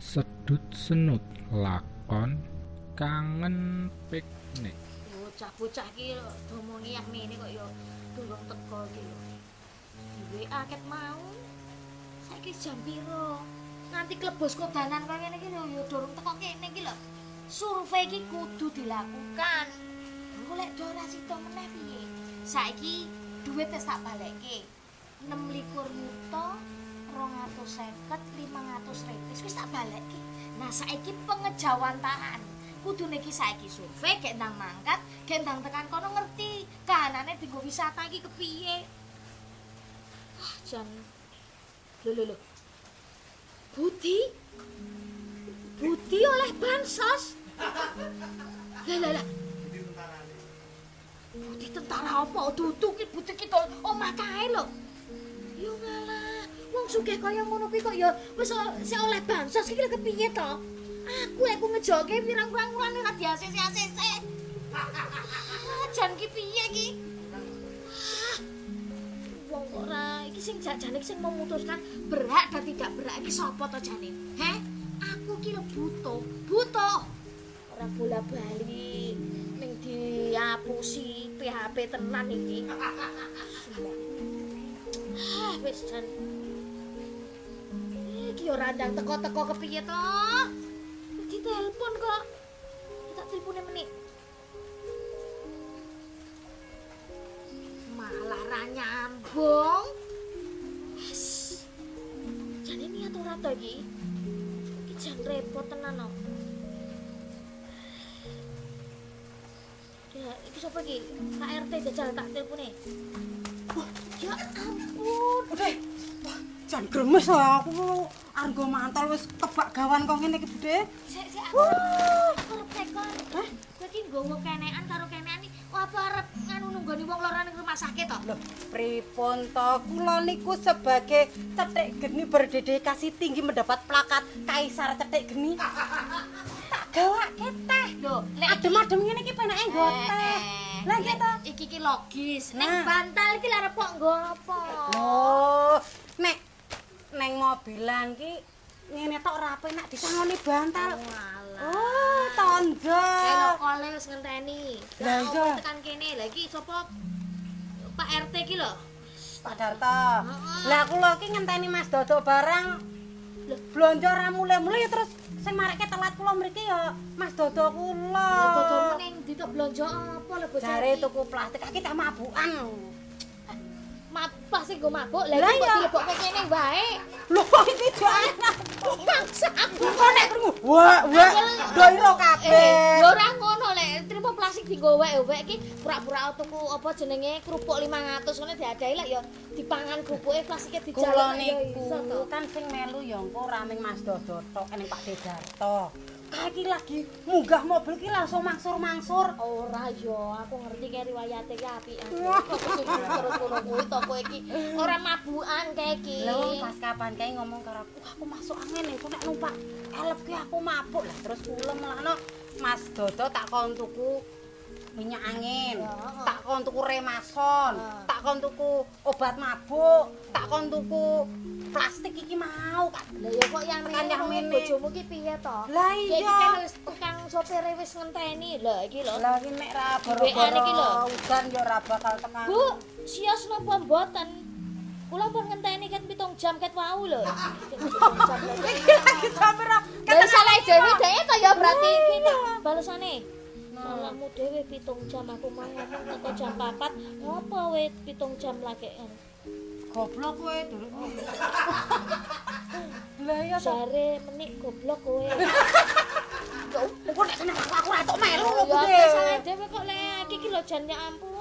sedut senut lakon kangen piknik Bocah-bocah iki domongi yak ngene kok ya durung teko iki lho. Duwe aket mau. Saiki jam piro? Nganti klebos kodanan kaya ngene iki lho ya durung teko kene iki lho. Survei iki kudu dilakukan. Engko lek do ora sida meneh piye? Saiki duit wis tak balekke. 26 yuta 250 500 repis wis tak balekke. Nah saiki pengejawantahan. kudu iki saiki survei gek ndang mangkat gek ndang tekan kono ngerti. Kanane dienggo wisata iki kepiye? Ah jan. Lho lho lho. Budi? Budi oleh bansos? Lah lah lah. Budi tentara apa? Dudu ki Budi ki omah kae lho. Yo wong sugih kaya ngono kuwi kok ya wis sik oleh bansos iki lho kepiye to Aku aku ngejoke pirang-pirang wulan ora diasis-asis. Jan ki piye ki? Wong ora iki sing jajane sing memutuskan berhak dan tidak berhak iki sapa to jane? He? Aku ki lho butuh, butuh. Ora bola-bali ning diapusi PHP tenan iki. Ah, wis jan. Iki ora ndang teko-teko kepiye to? telepon kok. Tak telepone menit. Malah ra nyambung. Wes. Jane niat ora to iki? Iki jan repot tenan kok. Ya, iki sapa iki? KRT jajal tak telepone. Wah, ya ampun. Udah. Jan gremes aku argo mantol wis kebak gawan kok ngene iki, Bude. Sik sik aku. Arep tekon. Hah? Kowe iki nggowo kenekan karo kenekan iki apa arep nganu nunggoni wong lara ning rumah sakit to? Lho, pripun to? Kula niku sebagai cetik geni berdedikasi tinggi mendapat plakat Kaisar Cetik Geni. tak gawake teh. Lho, adem-adem ngene iki penake nggo teh. Lah iki to. Iki ki logis. Ning bantal iki lha arep kok nggo apa? Loh, nek neng mobilan ki ngene tok ora penak disangoni bantal. Oh, tonjo. Kene kole wis ngenteni. Lah iya. tekan kene. Lah iki sapa Pak RT ki lho. Pak Darto. Lah kula ki ngenteni Mas Dodo barang blonjo ora mulai-mulai terus sing mareke telat kula mriki ya Mas Dodo kula. Dodomu ning ditok blonjo apa lho bocah Jare tuku plastik iki tak mabukan. Mabah sing go mabuk, lha iki kok dilebokke kene wae. Lho iki jane. Bangsa aku kok nek krungu. Wah, wah. Doiro kabeh. Ya ora ngono lek trimo plastik dienggo wae-wae iki pura-pura tuku apa jenenge kerupuk 500 ngene diadahi lek ya dipangan kerupuke plastike dijaluk. Kula niku kan sing melu ya engko raming Mas Dodo tok ning Pak Dedarto. Kaki lagi munggah mobil ki langsung mangsur-mangsur. Ora ya, aku ngerti ke riwayate ki apik. Terus ngono kuwi to kowe iki ora mabukan kae iki. Lho, pas kapan kae ngomong karo aku, aku masuk angin iku nek numpak elep ki aku mabuk lah terus kula melakno Mas Dodo tak kon tuku minyak angin, tak kon tuku remason, tak kon tuku obat mabuk, tak kon tuku plastik iki mau kan. Lah ya kok yang kan yang mene bojomu ki piye to? Lah iya. Iki kan wis tukang sopir wis ngenteni. Lah iki lho. Lah iki nek ra boro-boro udan ya ora bakal tekan. Bu, sios napa mboten? Kula pun ngenteni kan pitung jam ket wau lho. Iki lagi jam pira? Lah salah dhewe dhewe to ya berarti iki balesane. Salahmu dhewe pitung jam aku mau ngomong teko jam 4 ngopo we pitung jam lagi goblok kowe durung Lah iya jare menik goblok kowe. Kok nek aku ora tok melu lho ya salah dhewe kok lek iki lho jan ampun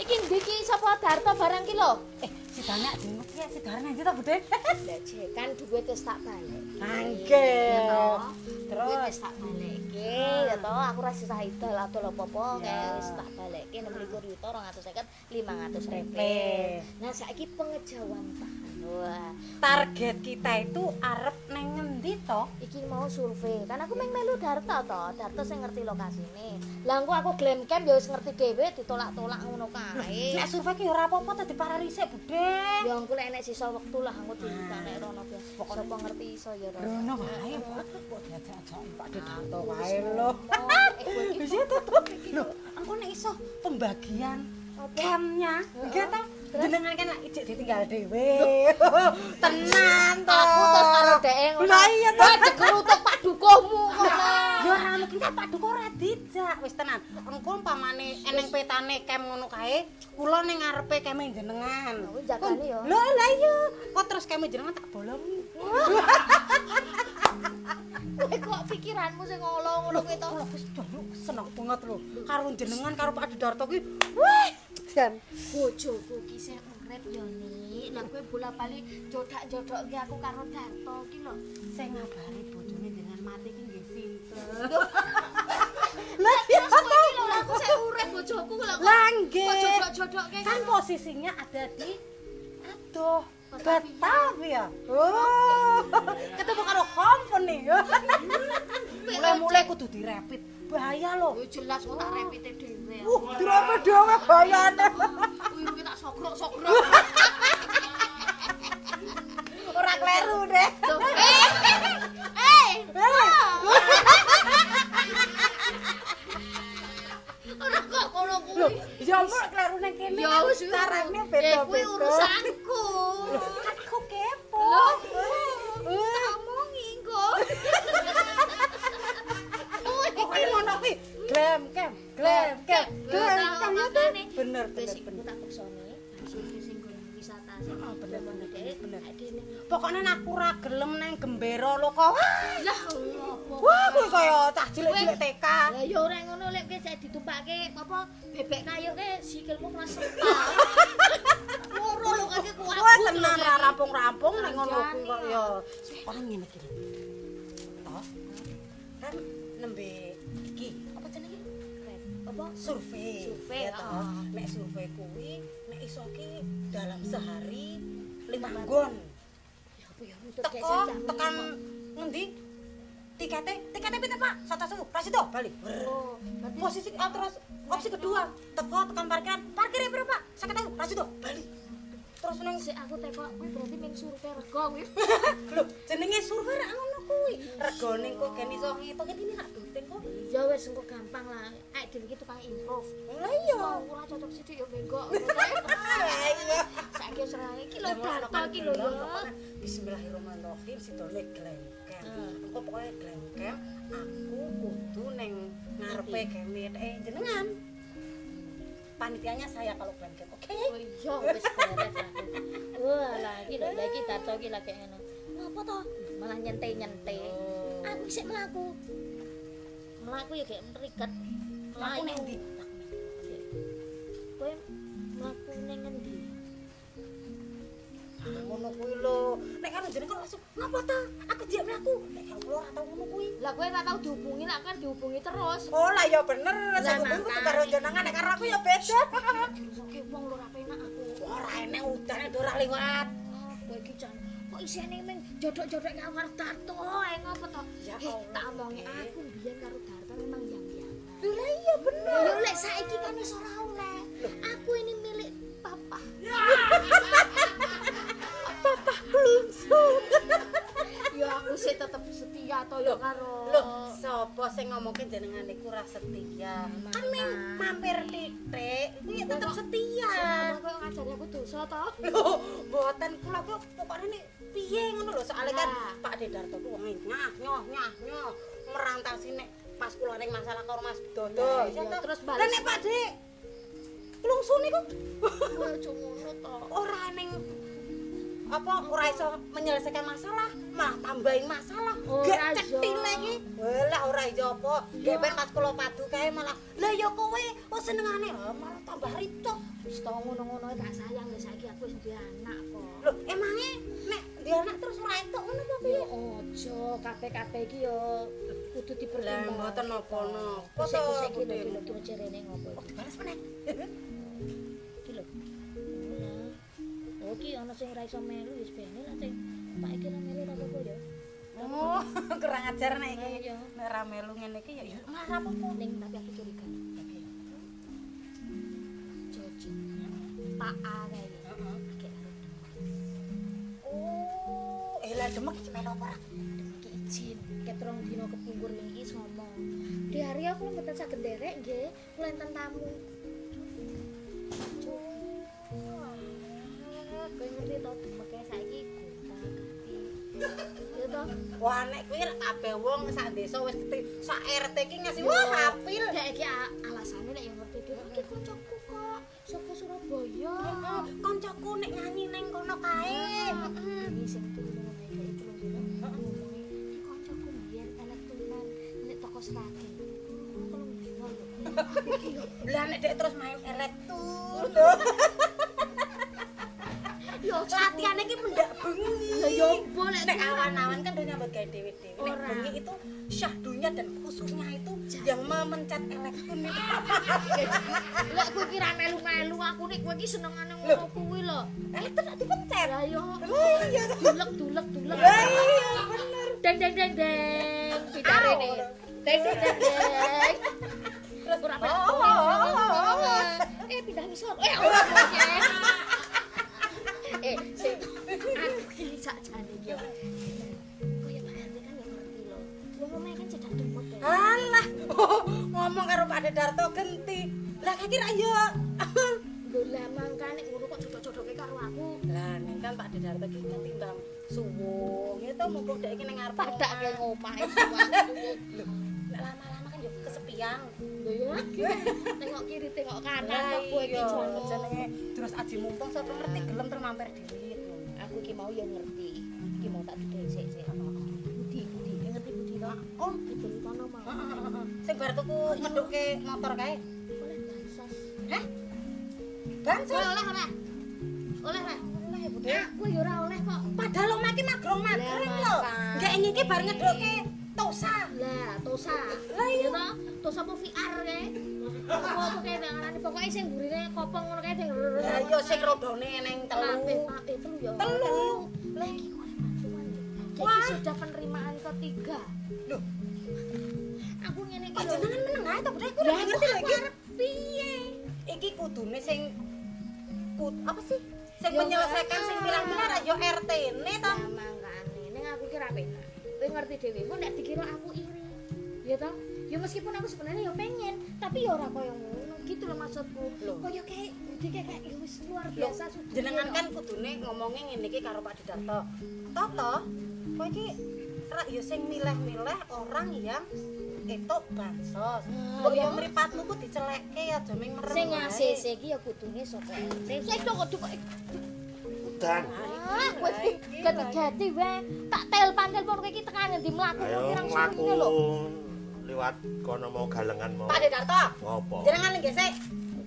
iki ndi ki sapa Darto barang ki lho? Eh sidane jeneng ki sidane ndi to Bude? Kan duit wis tak balik. Angge. Terus? wis tak balekke ya to. Aku ra sisah idol atau apa-apa kae wis tak balekke 26 yuta 250 500 repe. Nah saiki pengejawan Wah, target kita itu arep neng ngendi to? Iki mau survei. Kan aku meng melu Darto to. Darto sing ngerti lokasine. Lah engko aku glam camp ya wis ngerti dhewe ditolak-tolak ngono kae. Nek survei ki ora apa-apa tadi para risik, Bude. Ya engko lek enek sisa wektu lah engko ditanek rono biasa. Pokoknya- Sapa ngerti iso ya rono. Rono wae kok diajak-ajak Pak Dedarto wae lho. Eh iki Wis ya tutup. Lho, engko nek iso pembagian camnya, nggih ta? Jenengan kan ijik ditinggal dhewe. Tenan to. aku terus karo dhek ngono. Lah iya to. Wah dikerutuk Pak Dukuhmu ngono. Ya ora mungkin Pak Duko ora dijak. Wis tenan. Engko umpamane eneng petane kem ngono kae, kula ning ngarepe keme jenengan. Kuwi jagane ya. Lho, lah iya. Kok terus keme jenengan tak bolongi. Kowe kok pikiranmu sing ngolo ngono kuwi to. Wis seneng banget lho karo jenengan karo Pak Dedarto kuwi. Wah, jan. Bojoku ki sing urip ya ni. Lah kowe bola-bali jodak-jodokke aku karo Darto ki lho. Sing ngabari bojone jenengan mati ki nggih sinten. Lah lho lah aku sing urip bojoku lho. Lah nggih. jodok-jodokke Kan posisinya ada di aduh Batavia. Oh. Ketemu karo company. Mulai-mulai kudu direpit. Bahaya lho. Yo jelas kok tak repite dhewe. Uh, direpit dhewe bahayane. Kuwi iki tak sogrok-sogrok. Ora kleru deh. Tuh. Eh. Eh. Ora kok kono kuwi. ya mbok kleru nang kene. Ya wis carane Eh beda-beda. kuwi urusanku. Kok kepo. Eh, Tak omongi kok. Pokoknya ngono kuwi. Glem kem, glem kem, glem kem. makane. Bener, bener, tak sing wisata sing Oh, bener, bener, bener. Pokoknya aku ora gelem nang gembera lho kok. Lah opo? Wah, kuwi kaya cah cilik-cilik TK. Lah ya ora ngono lek kowe sik ditumpake apa bebek kayu ke sikilmu kelas sepal. Moro lho kaki kuat. Wah, tenan ra rampung-rampung ning ngono kuwi kok ya. Orang ngene iki. Toh. Kan nembe Apa? survei. Survei, ya toh. ah. Nek survei kuwi nek iso ki dalam sehari lima nggon. Ya ya kayak Teko tekan ngendi? Tikete, tikete pinten, Pak? Satu suku, rasido, balik. Oh, Posisi ah, terus opsi kedua, teko tekan parkiran, parkirnya berapa? Sakit tahu, rasido, balik. Terus neng sik aku teko kuwi berarti ning survei rego kuwi. Lho, jenenge survei ra ngono kuwi. Regane kok gen iso ngitung ini kok. Ya wis engko gampang lah. Aek dhewe iki tukang improve. Lah iya. Oh, ora cocok sithik. Lah iya. Saiki wis ora iki lho darto iki lho ya. Bismillahirrahmanirrahim sidone glengkem. Hmm. Engko pokoke glengkem aku kudu ning ngarepe kene eh jenengan. Panitianya saya kalau glengkem. Oke. Oh iya wis beres aku. Wah, lah iki lho ya iki darto iki lagi ngono. Ngapa to? Malah nyente-nyente. Aku sik mlaku. Mlaku ya kayak meriket. Aku ning ndi? Kowe mlaku ning ngendi? Ngono kuwi lho. Nek karo jenengan langsung ngapa ta? Aku diam aku. Nek karo kula ora tau ngono kuwi. Lah kowe ora tau dihubungi lah kan dihubungi terus. Oh lah ya bener, saya kudu makanya. karo jenengan nek karo aku ya beda. Oke wong lho ora penak aku. Ora enek udane ora liwat. Kowe iki jan kok isine ming jodok-jodok karo Darto ae ngopo to? Ya Eh, Allah. tak omongi aku biyen karo Darto Lah iya bener. Ya lek saiki kan wis ora oleh. Aku ini milik papa. Papa klungsung. Ya aku sih tetep setia to ya karo. Loh, sapa sing ngomongke jenengan niku ra setia? Kan ming mampir titik, iku ya tetep setia. Kowe ngajari aku dosa to? Loh, mboten kula kok pokoknya nih piye ngono lho, soalnya kan. Pak Dedarto ku wong nyah nyoh nyah nyoh merantasi nek pas kula ning masalah karo Mas Dodo. Lah, terus Lah bales. nek Pak De klungsu niku? Aja ngono to. ora ning apa ora iso menyelesaikan masalah malah tambahin masalah. Gak cetil lagi. Walah ora iso apa. Gek ben pas kula padu kae malah lah ya kowe oh senengane Ah, malah tambah ricok. Wis to ngono-ngono tak sayang wis saiki aku wis duwe anak kok. lho emangnya nek dia anak terus ora entuk ngono apa Ya piye ojo kabeh-kabeh iki ya kudu lah dipertimbangkan. mboten napa-napa to Kusik-kusik iki lho kira jarene ngopo iki. balas meneh Iki lho. Nah. Oh ana sing ra iso melu wis bene lah sing tak iki ra melu ra apa-apa ya. oh kurang ajar nek iki nek ra melu ngene iki ya malah apa-apa Ning tapi aku curiga. Joji. Tak A kae. Heeh. Akeh karo demek iki melu apa ora? Iki izin, ket rong dina kepungkur wingi iki ngomong. Di hari aku mboten saged nderek nggih, kula enten tamu. Kowe ngerti to demeke saiki gonta-ganti. Ya to? Wah nek kuwi rek kabeh wong sak desa wis ngerti sak RT iki ngasih wah hafil. Dek iki alasane nek ya ngerti dhewe iki kancaku kok saka Surabaya. Heeh, Koncoku nek nyanyi ning kono kae. Ini sing turu Lah nek terus main elektur. yo Latihannya iki mendak bengi. Lah yo boleh Nek awan-awan kan nyambut gawe dewe-dewe. Nek bengi itu syahdunya dan khususnya itu yang memencet elektron itu. Lek kowe kira melu-melu aku nek kowe iki senengane ngono kuwi lho. Elektron tak dipencet. Lah yo Lah iya. dulek dulek dulek. Lah iya bener. Deng deng deng deng. Pitare ne. Deng deng deng deng. Terus Ora oh, apa. Eh pindah misor. Eh ora. Eh sing aku iki sakjane yo. Pak RT kan ya ngerti lho. Wong omahe kan cedak ya. Alah, oh, ngomong karo Pak Dedarto genti. Lah kayak kira yo. Lho lah mangkane ngono kok cocok-cocoke karo aku. Lah ning kan Pak Dedarto iki ketimbang suwung. Itu mumpung dek iki ning ngarep. Padak ke omah. ngomahe suwanku. Nek lama-lama ya. Tengok kiri tengok kanan Lah kowe iki jono. jenenge terus aji mumpung sapa ngerti gelem terus mampir dhewe. Aku iki mau ya ngerti. Iki mau tak duduk sik-sik. Budi, Budi, Eh, ngerti Budi to? Oh, itu kono mau. Sing bar tuku ngedukke motor kae. Oleh bansos. Kowe Bansos. oleh ora? Oleh ora? Oleh Budi. Aku ya ora oleh kok. Padahal omah iki magrong-magrong Lah, lho. ini iki bar ngedukke tosa. Lah, Tosa. Iya. Ya to? Tosa apa VR kae? Apa apa kae ngarani pokoke sing burine kopong ngono kae sing. Lah iya sing rodone ning telu. Lampe telu ya. Telu. Lah iki bantuan ya. Wah. Jadi sudah penerimaan ketiga. Loh, Aku ngene iki lho. jenengan meneng ae to? Aku Lah ngerti lagi. arep piye? Iki kudune sing kut apa sih? Sing menyelesaikan sing ah. bilang-bilang ra yo RT-ne to. Lah mangkane ning aku ki ra penak. Kowe ngerti dhewe, kok nek dikira aku iri. Ya toh? Ya meskipun aku sebenarnya ya pengen, tapi ya ora koyo ngono gitu loh maksudku. Loh. Koyo kayak budi kayak ya wis luar biasa sudah. jenengan kan kudune ngomongnya ngene iki karo Pak Didarto. Toto, kowe iki ra yo sing milih-milih orang yang etok bansos. Kok ya. yo mripatmu ku dicelekke aja ming merem. sing. ACC iki ya kudune saka RT. Sik kok kok Udan. Ah, kowe iki gati-gati wae. Tak telepon kowe iki tekan ngendi mlaku pirang mlaku sune lho. liwat kono mau galengan mau. Pak Didarto, Ngopo? jenengan nggih sik.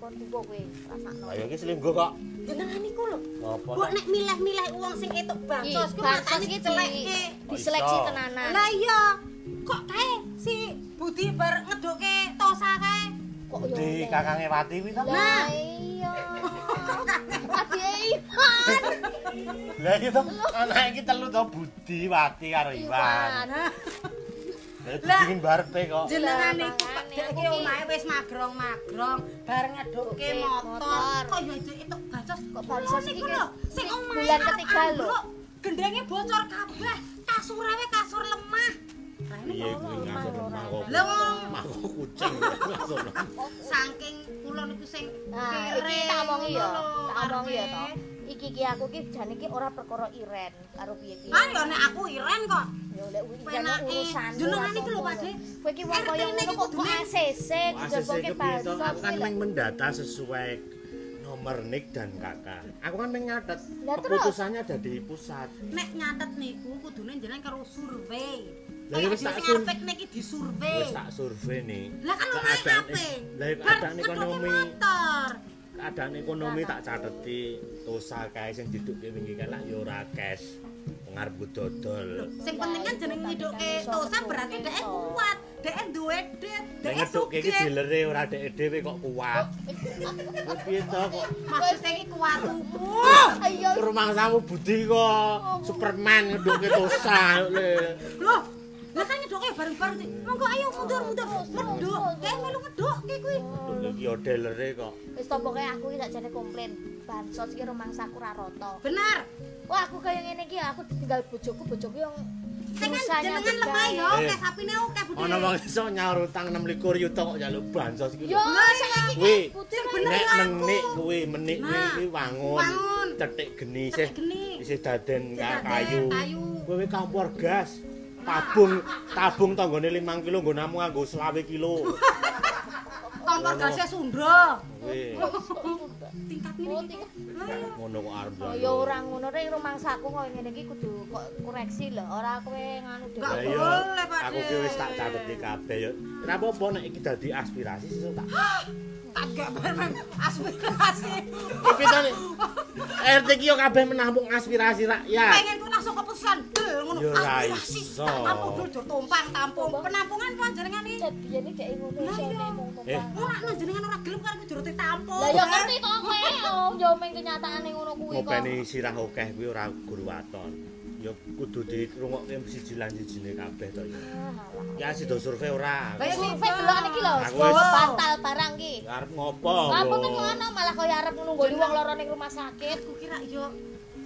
Kok tuwa kowe rasakno. Ayo iki selingkuh kok. Jenengan niku lho. Ngopo? Kok nek milih-milih uang sing etok bansos ku bansos matane iki dicelekke. di diseleksi tenanan. Lah iya, kok kae si Budi bar ngedukke tosa kae. Kok yo. Di kakange Wati kuwi to. Lah iya. Ade Ivan. Lah iki to anak iki telu to Budi, Wati karo Iwan. Iwan. Lah dingin barepe kok. Jenengan aku iki ki- omahe wis magrong-magrong bar ngedukke motor. Kok yo itu bansos. Kok bansos niku iki sing omahe bulan ketiga lho. Gendenge bocor kabeh. Kasure wae kasur lemah. Piye kuwi ngasur lemah kok. Lah wong Aku kucing lemah. saking kula niku sing Nah, iki kere tak omongi ya. Tak omongi ya to. Iki ki aku ki jane ki ora perkara iren karo piye-piye. Ah ya nek aku iren kok. Ya oleh urusan Penake. urusan. Jenengan iki lho, Pak De. Kowe ki wong kaya ngono kok kok kudune- ACC ACC dijogoke ke piye to? bansos Aku kan kuwi meng mendata sesuai nomor nik dan kakak. Aku kan meng nyatet. Keputusannya ada di pusat. Nek nyatet niku kudune jenengan karo survei. Lah, ya wis tak sing sur- arep niki disurvei. Wis tak survei nih. Lah kan omahe Keadaan- ape? Lah keadaan ngedukke ekonomi. keadaan ekonomi tak cateti tosa kae sing didukke wingi kan lak yo ora cash. Ngarep dodol. Sing penting kan jeneng ngidukke tosa berarti dhek kuat, dhek duwe dit, nek dhek ngedukke iki dilere ora dhek dhewe kok kuat. Kok piye to? Kok Maksudnya iki kuat tuku. Ayo. Rumangsamu budi kok. Superman ngedukke tosa le Loh, lah kan ngedukke bareng-bareng. Dik. Monggo ayo mundur mundur. Medok. Kayak melu medok kayak kuwi. Iki delere kok. Wis to pokoke aku iki sakjane komplain. Bansos iki rumangsaku ra rata. Bener. Wah, aku kaya ngene iki aku tinggal bojoku, bojoku yang Sing jenengan lemah yo, Eh. kayak sapine akeh budhe. Ana wong iso nyaur utang 26 yuta kok njaluk bansos iki. Yo, saiki Kuwi putih bener nek menik kuwi menik kuwi wangun. wangun. Cetik geni Cetik isih daden Sing ka- daden, kayu. kayu. Kowe kampur gas. Tabung tabung tanggane 5 kilo nggo namu nganggo 20 kilo. Kompor gasnya sundra. Tingkat Oh, ngene ngono kok arep. Oh, ya ora ngono rek rumangsaku kok ngene iki kudu kok koreksi lho, ora kowe nganu dhewe. Enggak boleh, Pak Aku ki wis tak Dek. cateti kabeh ya. Ora apa-apa nek iki dadi aspirasi sesuk tak. Agak bareng aspirasi. Iki to nek RT ki yo kabeh menampung aspirasi rakyat. Pengen ku langsung keputusan del ngono. Aspirasi. iso. Tampung dur tumpang tampung. Penampungan iki. Cet biyen iki dhek ngono Lah iso mung Eh. tumpang. Ora nang jenengan ora gelem karo jero tampung. Lah ya ngerti kok kowe, ya mung kenyataane ngono kuwi kok. ngopeni sirah akeh kuwi ora guru waton. Ya kudu dirungokke siji lan sijine kabeh to ya. Ya sida survei ora. Ya Survei delokan iki lho, Aku bawa wis- bantal barang ki. Arep ngopo? Kok? kok ngono malah kaya arep nunggoni wong lara ning rumah sakit. Aku kira yo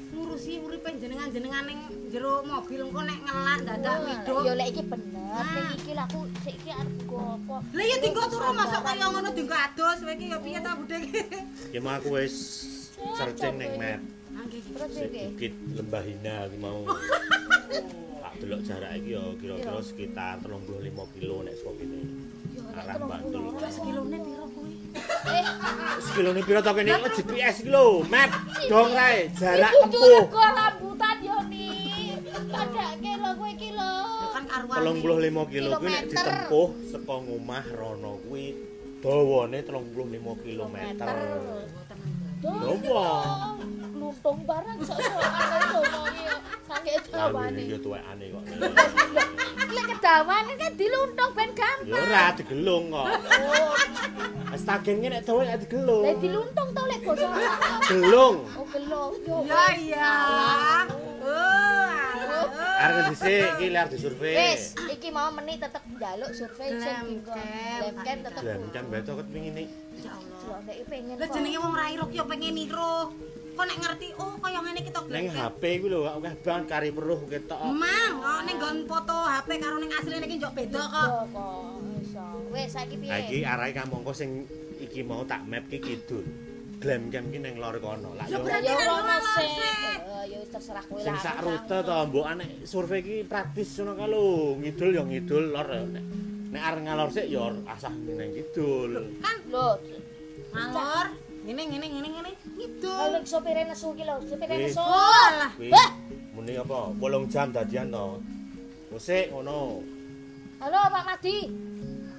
ngurusi uripe jenengan-jenengan ning jero mobil engko nek ngelak dadak miduk. Ya lek iki bener, ning iki lah aku sik iki arep go apa. Lah ya tinggal turu masuk kaya ngono tinggo ados kowe iki ya piye ta budhe iki. Ya mau aku wis searching ning map. Bukit Lembah Hina aku mau. Tak delok jarak iki ya kira-kira sekitar 35 kilo nek saka kene. Arah Bantul. Wes kilone piro kuwi? Eh, Sekilone piro to kene? GPS iki lho, map dong rae jarak iku tempuh. juga rambutan yo ni. Padake lho kowe iki lho. Ya kan karuan. 35 kilo kuwi nek ditempuh saka ngomah rono kuwi dawane 35 kilometer. Dawa. Luntung barang sok-sokan sono iki sange dawane. tuwekane kok. Lek kedawane kan diluntung ben Ya gampang. ora digelung kok. Oh, Wis tagen ki nek dawa gak digelung. lek diluntung to lek basa. Gelung. Oh, gelong yo. Ya iya. Oh, alah. Arep dhisik iki liar disurvei. Wis, iki mau menit tetep njaluk survei sing dinggo. Glemkem tetep. Glemkem beto ket pengine. Ya Allah. Nek. Lah jenenge wong ra iruk ya pengen niru. Kok nek ngerti oh kaya ngene kita Ning HP kuwi lho akeh banget kari peruh ketok. Mang, oh ning nggon foto HP karo ning asline iki njok beda kok. Yo. Wis saiki piye? Ha iki arahe kamangka sing iki mau tak map ki kidul. Glemkem ki ning lor kono. Lah yo Ya ora Ya wis terserah kowe sing lah. sak rute to mbok anek survei ki praktis ngono ka lho. Ngidul ya ngidul lor nek nek arep ngalor sik ya asah ning kidul. Kan Lho, ngalor. Ngene ngene ngene ngene. Gitu. kalau sopire nesu ki lho, sopire Wis. nesu. Oh, alah. Muni apa? 8 jam dadian to. Musik ngono. Halo Pak Madi.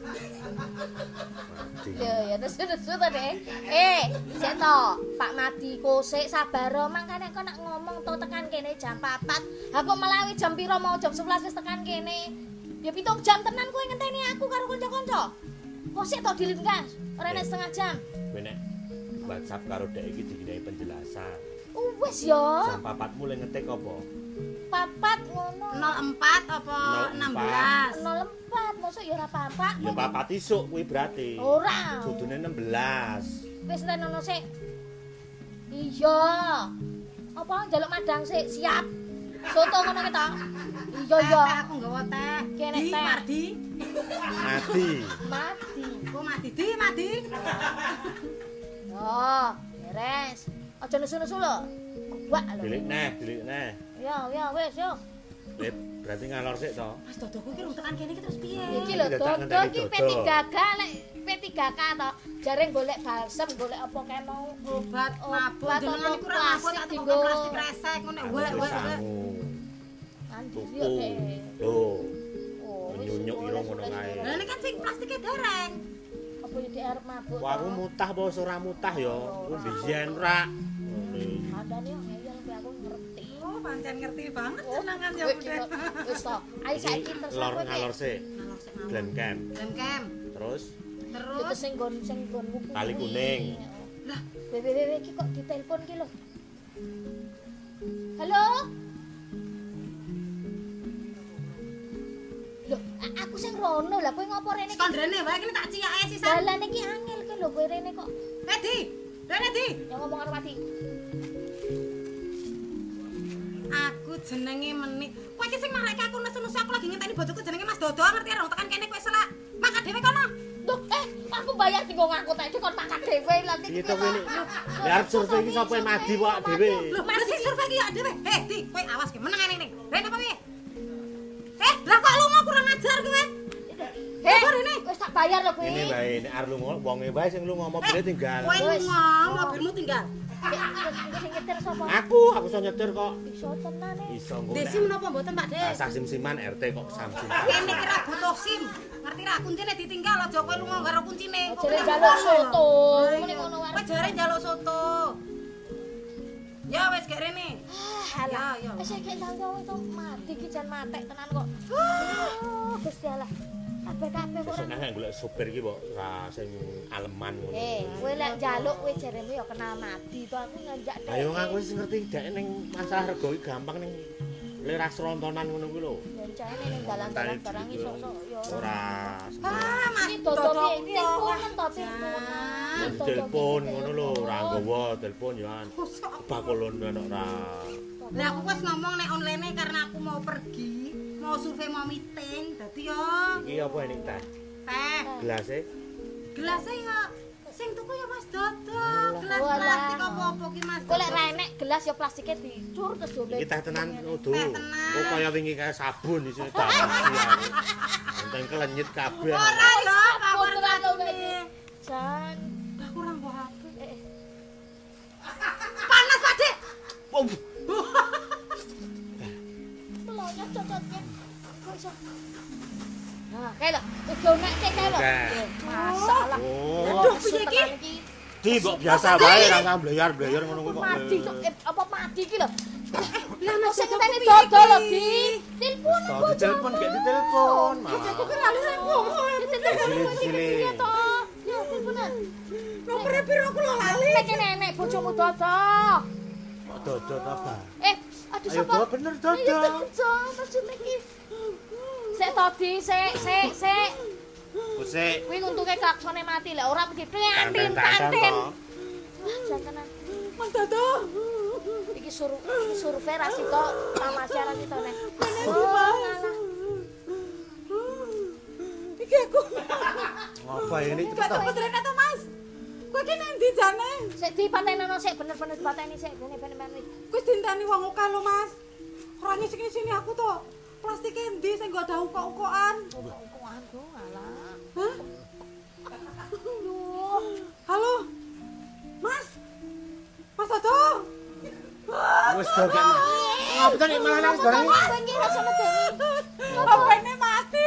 Mati. Ya ya nesu nesu to deh. Eh, sik to, Pak Madi kosek sabar mangkane kok nak ngomong to tekan kene jam 4. Aku melawi jam piro mau jam 11 wis tekan kene. Ya pitung jam tenan kowe ngenteni aku karo kanca-kanca. Kosek to dilingkas, ora nek setengah jam. Kowe WhatsApp karo dek iki diginai penjelasan. Oh, wis ya. Jam 4 mulai ngetik apa? Papat ngono. 04 apa 16? 04, mosok ya ora papat. Ya papat isuk kuwi berarti. Ora. Dudune 16. Wis tenono sik. Iya. Apa njaluk madang sik? Siap. Soto ngono ki to? Iya iya. Aku nggawa teh. Kene teh. Mardi. Mati. Mati. Kok Madi di Madi? Yo, beres. Aja nesu-nesu lho. Kuwak lho. Dilik neh, dilik neh. Ya, ya wis yo. Lip, berarti ngalor sik to. Mas Dodoku ki rung tekan kene iki terus piye? Iki lho Iki dodo datang ngenteni ki dodo. P3K lek P3K to. Jaring golek balsem, golek apa kae mau Obat mabuk Obat jenengan apa iku ra mabuk tak dinggo. plastik resek ngono Aku wek wek mandiri Tuku. yo Oh, Nyunyuk ira ngono kae. Lah ini kan sing plastike dereng. Apa yo arep mabuk? kok aku mutah apa ora mutah ya? Ku biyen ra. Adane yo ngeyel aku ngerti. Oh, pancen ngerti banget Oh, jenengan ya kowe Bude. kita- Wis to. Ayo saiki Iki terus lor ngalor sik. Ngalor. Glen camp. Lem kem. Terus Yo Terus terus sing nggon sing nggonmu kuwi. Kali kuning. Lah, wewe wewe iki kok ditelepon ki lho. Halo? Aku rono lah kowe ngopo rene iki? Kondrene wae kene tak ciyak ae sisan. Dalan iki angel ki lho kowe rene kok. Eh, Di. Rene, Di. Ya ngomong karo Pati. Aku jenenge Menik. Kowe iki sing marake aku nesu-nesu aku lagi ngenteni bojoku jenenge Mas Dodo ngerti ora tekan kene kowe selak. Makan dhewe kono. Duh, eh aku bayar tinggo ngangkut ae kok makan dhewe lah Iki to kene. Ya arep survei iki sapa yang madi kok dhewe. Lho, masih survei iki ya dhewe. Eh, Di, kowe awas ki meneng ning. Rene apa piye? Eh, lah kok lu mau kurang ajar kowe? Heh, rene? wis tak bayar lho kowe. Ini bae nek arep lunga wonge bae sing lunga mobilnya tinggal. Kowe lunga, mobilmu tinggal. Aku aku iso nyetir kok. Iso tenan e. Iso. Desi menapa mboten, Pak Dek? Asah sim-siman RT kok Samsung. Kene kira butuh SIM. Ngerti ra kuncine ditinggal aja kowe lunga karo kuncine. Jare jaluk soto. Muni ngono Kowe wae. jare njaluk soto. Ya wis gek rene. Alah, Ya, ya. wis iki tanggo itu mati ki jan matek tenan kok. Oh, Gusti Allah. Kabeh-kabeh kok ora Seneng golek supir iki kok ra sing aleman ngono. Eh, kowe lek njaluk kowe jaremu ya kenal mati to aku nganjak dek. Ayo aku wis ngerti dek ning masalah rego iki gampang ning leras rontonan ngono kuwi lho. Rencane ning dalan-dalan barang iso-iso ya ora. Ah, Mas Iki dodo Dodo. piye? Teleponen to teleponen. Jan telepon ngono lho, ora nggawa telepon ya. Bakolon ana ora. Lah aku wis ngomong nek online karena aku mau pergi, mau survei mau meeting. Dadi ya Iki apa ini teh? teh. Gelase? Gelasnya ya sing tuku ya Mas Dodo. Gelas plastik apa-apa ki Mas. Kowe lek ra enek gelas ya plastike dicur terus. Iki teh tenan udu. Kok kaya wingi kaya sabun di sini tak siar. Enteng kelenyit kabeh. Ora lho, to tenan. kowe. Jan. Lah kurang kok HP. Eh, eh. Panas Pak Dik. Oh, Melonya cocotnya. Kok iso? Nah, kae lho, udah nek kae lho. Masalah. Aduh, piye iki? Di mbok biasa wae ra usah blayar-blayar ngono kuwi kok. Mati kok apa mati iki lho. Lah Mas sing Dodo piye dodol lho? Di. Telepon Tau ditelepon gak ditelepon malah. Aku lalu ngomong. Sili-sili. Ya toh. Ya teleponan. Nomor piro aku lho lali. Nek nenek bojomu dodo. Kok dodot apa? Eh, aduh Ayo sapa? do bener Ayo dodot. dodo, maksudnya iki. Sik tadi, sik, sik, sik. Kusik. Kuwi untuke klaksone mati lek ora mesti kantin Tanten-tanten kantin. to. Wah, jantenan. Mas Dodo. Iki sur survei ra sito, tamasya ra sito nek. Oh, ngalah. Iki aku. Ngapa ini cepet to? tau Rene to Mas. Kowe ki nang ndi jane? Sik dipatenono sik bener-bener dipateni sik bene bene bene. Wis dinteni wong oka lho Mas. Ora ngising sini aku to. Plastik endi sing gak ada ukok-ukokan? Kok aku ngalah. Hah? Duh. Halo. Mas. Mas Dodo. Wis do gak. Ngapa to nek malah nangis bareng? Rasa medeni. Apa ini mati?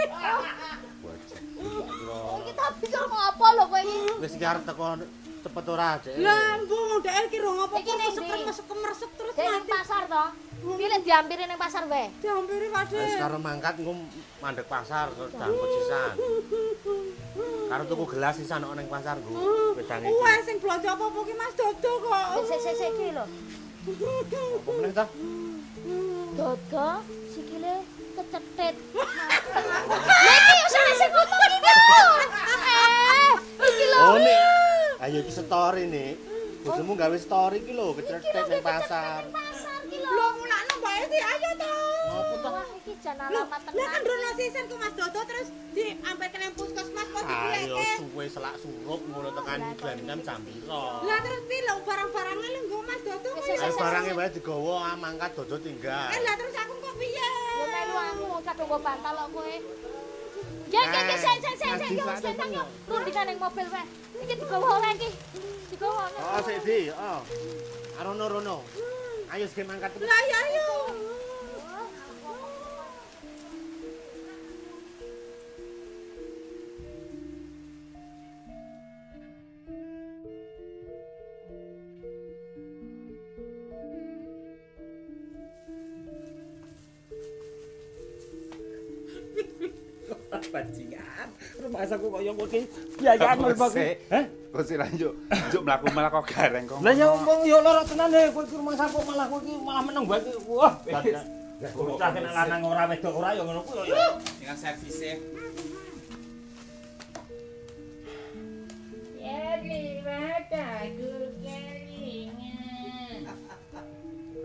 Oh, iki tapi kok ngopo lho kowe iki? Wis iki arep teko cepet ora, Cek. Lah, Bu, ndek iki rong apa Iki ning mesek mesek terus Dek ning mati. pasar to. Pilih diampiri ning pasar wae. Diampiri Pak Wis karo mangkat engko mandek pasar jangkut sisan. Karo tuku gelas sisan nek ning pasar, Bu. Wedang iki. Wes sing belanja apa-apa ki Mas Dodo kok. Sik sik sik iki lho. Apa meneh to? Dodo sikile kecetit. Lah iki yo sing sing ngomong iki lho. Iki lho. Oh, nek ayo iki story nih. Bojomu gawe story iki lho, kecretet ning pasar. Pasar iki lho. Lho mulakno Mbak Edi ayo to. Ngopo to? Wah, iki jan Lho, alamat lah kan tenan. rono sisen ku Mas Dodo terus diampirke nang puskesmas kok Ayo dipuleke. suwe selak surup ngono tekan Glendam jam piro? Lah terus piye lho barang-barangnya lho nggo Mas Dodo kok Wis, ya? Ayo barangnya wae digawa ah, mangkat dodo tinggal. Eh lah terus aku kok piye? Yo melu aku kadung go bantal kok kowe. Ya ya ya sik sik sik sik yo wis bentang yo. Rundingan ning mobil wae. Iki digawa ora iki. Digawa. Oh, sik di, oh. Arono rono. Ayo sing mangkat. Lah ya ayo. bajingan. Rumah aku kok yo ngene biaya mlebu. Heh? Kok sih lanjut. lanjut mlaku malah kok gareng kok. Lah yo wong yo lara tenan ya, lho kowe rumah aku malah kowe malah menang bae iki. Wah. Bocah kena lanang orang wedok ora yo ngono kuwi yo. Dengan servise.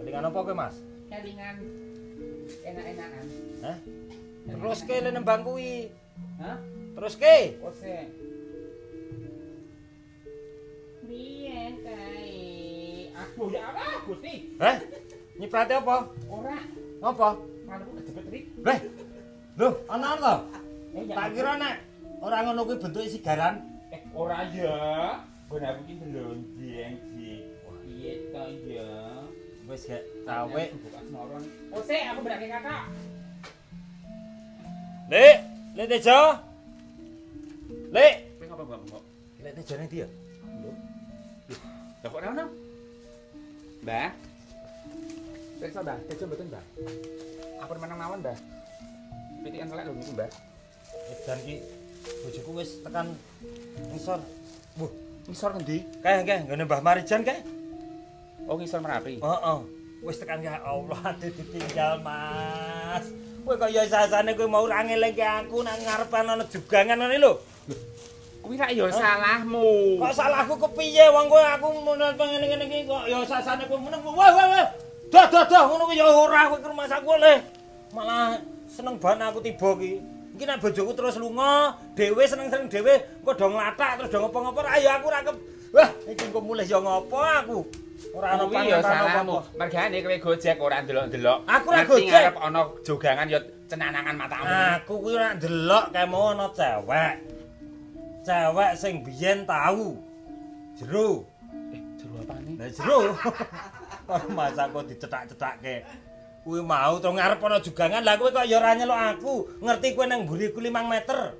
Kelingan apa kowe, Mas? Kelingan enak-enakan. Hah? Terus ke le nembang kuwi. Hah? Terus ke. Ose. Piye kae? Aku ya apa, Gusti? Hah? Nyiprate apa? Ora, Apa? kalau kejepit rik. Leh. Loh, ana? Eh, ya. Tak kira nek ora ngono kuwi bentuke sigaran. Eh, ora ya. Ben aku ki delonjeng sih. Piye to ya? Wis gak cawe. Ose, aku berake kakak. Lek, Lek Tejo. Lek. Kowe ngapa mbak mbak? Lek Tejo ning ndi ya? Lah kok ono? Mbah. Periksa, Mbah. Tejo mboten, Mbah. Apa menang mawon, Mbah? Pitikan telek lho niku, Mbah. Edan ki bojoku wis tekan ngisor. Wuh, Ngisor ngendi? kae kae nggone Mbah Marijan kae. Oh, ngisor Merapi. Heeh. Wis tekan ya Allah ditinggal, Mas. Kowe kaya sasane kowe mau ra ngelingke aku nang ngarepan ana jegangan ngene lho. Kuwi rak ya salahmu. Kok salahku kepiye wong kowe aku menel ngene ngene iki kok ya sasane kowe meneng. Wah wah wah. Dah dah dah ngono kuwi ya ora kowe ke rumah saku le. Malah seneng banget aku tiba ki. Iki nek bojoku terus lunga, dhewe seneng-seneng dhewe engko do nglatak terus do ngopo-ngopo ra ya aku ra Wah, iki engko mulih ya ngopo aku. Ora ana Kuwi ya panganan salahmu. Mergane kowe gojek ora ndelok-ndelok. Aku ora gojek. ngarep ana jogangan ya cenanangan matamu. Aku kuwi ora ndelok kae mau ana cewek. Cewek sing biyen tahu. Jero. Eh, jero apane? Lah jero. Masa kok dicetak-cetakke. Kuwi mau to ngarep ana jugangan. Lah kowe kok ya ora nyeluk aku. Ngerti kowe nang mburiku 5 meter.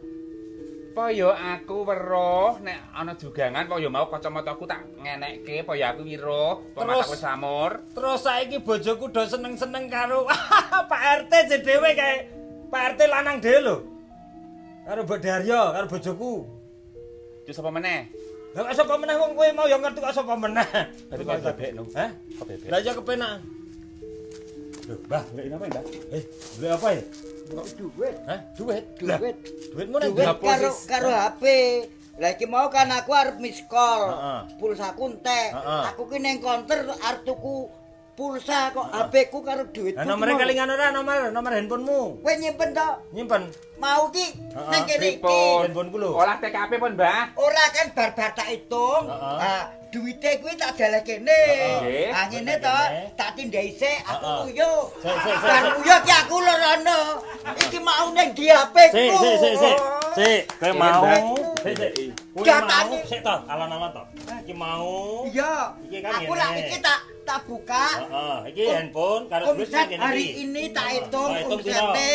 Apa ya aku weruh nek ana jogangan apa ya mau kacamataku tak ngenekke apa ya aku weruh apa Terus? mataku samur. Terus saiki bojoku do seneng-seneng karo Pak RT dhewe kae. Pak RT lanang dhewe lho. Karo Mbok Daryo, karo bojoku. Terus apa meneh? Lah kok sapa meneh wong kowe mau ya ngerti kok sapa meneh. Kok bebek no. Hah? Kok bebek? Lah ya kepenak. Loh, Mbah, Lek apa, Mbak? eh, duit apa ya? Duit Hah? Duit? duit nang duit ndi? karo karo HP lah iki mau kan aku arep miss call Heeh. pulsaku entek aku ki ning konter arep tuku pulsa kok HP ku karo duitku Lah nomere kelingan ora nomor nomor handphonemu? kowe nyimpen to? Nyimpen. Mau ki? Ning kene iki. handphoneku lho. Olah TKP pun, Mbak. ora kan bar-bar tak hitung. Heeh. ah duwite kuwi tak daleh kene. Ah ngene to. Tak tindai sik aku nguyuh bar sik. nguyuh ki aku lorono iki mau ning di HP ku. Sik, sik, sik, sik. Sik, kowe mau. Sik, sik. Datane. mau sik to, alon-alon to. Iki mau. iya Iki kan aku lah iki tak tak buka Heeh, iki handphone karo duit sing kene hari iki. ini tak hitung Tak omsete.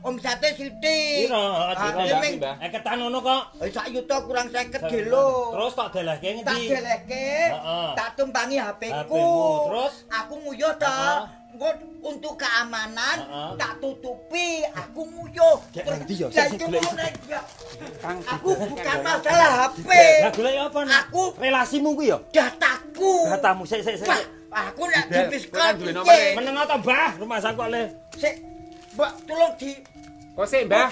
Omsete sithik. Piro? Piro, dhewe Mbak? Eh ketan ngono kok. Eh, sak yuta kurang 50 kilo. Terus tak delehke tak ngendi? delehke, Heeh. tak tumpangi HP-ku. Terus? aku nguyuh to. Engko untuk keamanan tak tutupi, aku nguyuh. Lah itu. Kang, Aku bukan masalah HP. Lah golek apa nek? Aku relasimu kuwi ya? dataku. Datamu sik sik sik. Aku nak kan duwe nomor, piskal. Meneng ta, Mbah? Rumah saku le. Sik, Mbak, tolong di Kok sik, tas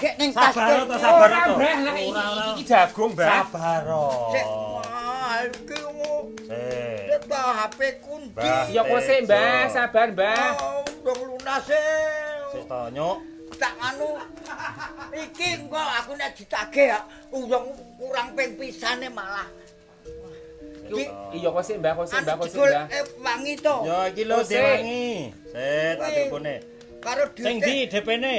Sabar to, sabar to. Ora, ora. iki jagung, Mbak. Sabar. Sik, iki Sik. Sik ta HP kundi. Mbah. Ya kok sik, Mbak. Sabar, Mbak. Oh, dong lunas e. Sik to, Nyuk. Tak anu. Iki engko aku nek ditagih ya urung kurang ping pisane malah. Iya kok sik, Mbak. Kok sik, Mbak. anu Kok sik, jegul Mbak. eh wangi to. Ya iki lho Oh, sik. diwangi. Sik, tak Kuwi. telepone. Karo Sing duit. di DP-ne?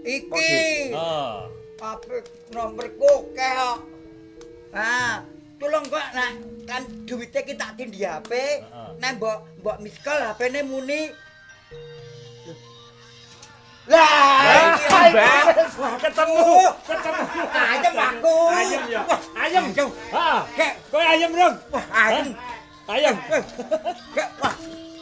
Iki. Oh. Apa nomorku kok. Ah, tolong kok nah kan duitnya kita tak di HP. Nek mbok mbok miss call HP-ne muni. Lah. Wah, ketemu. Ketemu. Ayam aku. Ayam ya. Ayam. Ayam. Kek, Kowe ayam, Rong. wah ayam. Ayam. Kek, wah.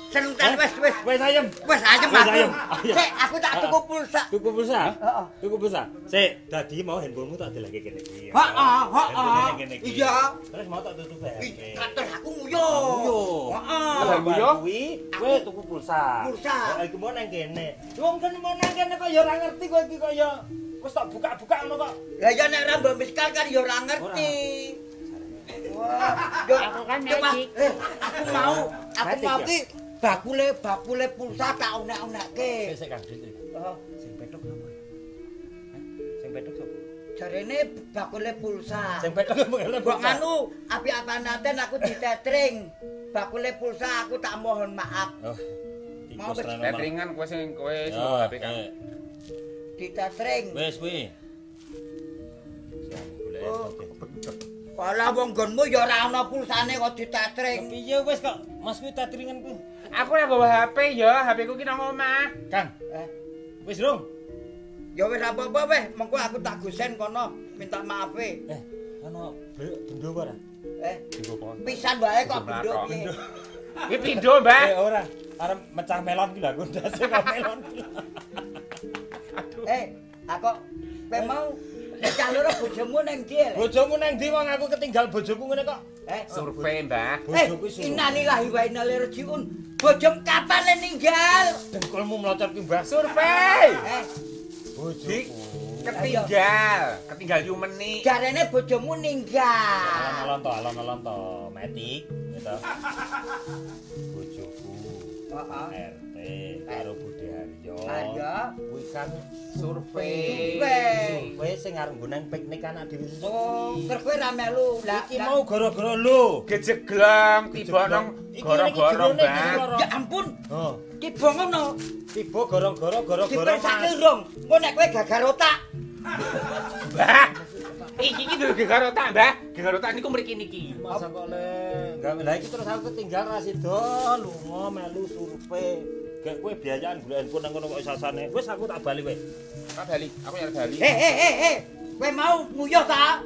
Seneng tan wes wes. Wes ayam. Wes ayam Wes aku. Ayam. Kek, aku tak tuku pulsa. Tuku pulsa? Heeh. Tuku pulsa. Sik, dadi mau handphonemu tak deleke kene iki. Heeh, heeh. Kene. Iya. Terus mau tak tutup. Ih, Kater aku nguyuh. Nguyuh. Heeh. Lah, nguyuh? kuwi kowe tuku pulsa. Pulsa. Kok iki mau nang kene. Wong kan mau nang kene kok ya ora ngerti kok iki kok ya wis tak buka-buka ngono kok. Lah ya nek ra mbok miskal kan ya ora ngerti. Wah, Aku kan magic. Eh, aku mau aku mau ki bakule bakule pulsa tak onek-onekke. Sik Kang Dik. Oh, Sing petuk sapa? Hah? Sing petuk sapa? jarene bakule pulsa. Sing petuk apa Kok nganu api apa nanten aku ditetring. Bakule pulsa aku tak mohon maaf. Oh. Mau. Letringan kowe sing kowe sing Ya, bawa HP kan. eh, Ditetring. Wis kuwi. Oh. Kala wong nggonmu ya ora ana pulsane kok ditetring. Piye wis kok Mas kuwi tatringan kuwi. Aku ora bawa HP ya, HP ku ki nang omah. Kang, Eh, wis rong. ya wis apa-apa weh, mengko aku tak gusen kono minta maaf e. Eh, ana bendo ora? Eh, Digo apa? pisan wae kok Bendo piye. Kuwi pindho, Mbah. Eh ora, arep mecah melon ki lho aku ndase kok melon. ki. Eh, aku kowe mau Cah loro bojomu ning ndi? Bojomu nang ndi wong aku ketinggal bojoku ngene kok. Eh, Survei, Mbah. eh, Bojoku suruh. innalillahi wa inna ilaihi rajiun. Bojom kapan le ninggal? Dengkulmu melocot ki, Mbah. Survei. Eh, Bojoku. Ketinggal, ketinggal yumeni. jarene bojomu ninggal. Alon-alon to, alon-alon to, metik, gitu. Bojoku. Heeh. RT karo Bude Kuwi kan Survei. Survei. Kowe sing arep piknik anak dhewe. Oh, ker kowe ra melu. Lah, Iki mau gara-gara lho. Gejeglong tiba nang gara-gara. Ya ampun, Oh, tiba ngono. tiba gara-gara gara-gara Mas. rong. Engko nek kowe gagal otak. Mbah. Iki iki lho gegar otak, Mbah. Gegar otak niku mriki niki. Masa kok le gawe lah iki terus aku ketinggal ra sida lunga melu survei. Gek kowe biayaan golek handphone nang kono kok sasane. Wis aku tak bali kowe. Tak bali, aku nyari bali. Eh, eh, eh, eh. Kowe mau nguyuh ta?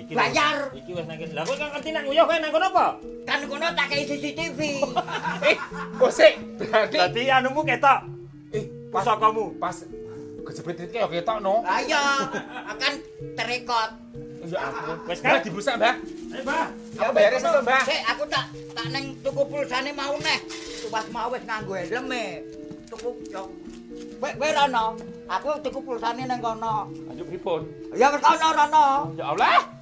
Iki Bayar. Iki wis nang kene. Lah kowe kan ngerti nak nguyuh kowe nang kono apa? Kan kono tak kei CCTV. Eh, kok sik? Berarti Dadi anumu ketok. eh pas Pusakamu. pas kejepit titik ya ketok no. Ayo, akan terekot. Ya ampun. Wis kan? dibusak, Mbah. Eh, Mbah. Aku bayar itu, Mbah. Sik, aku tak tak neng tuku pulsane mau neh. Pas mau wis nganggo helm e. Tuku yo. Kowe kowe rono. Aku tuku pulsane nang kono. Lanjut pripun? Ya wis kono rono. Ya Allah.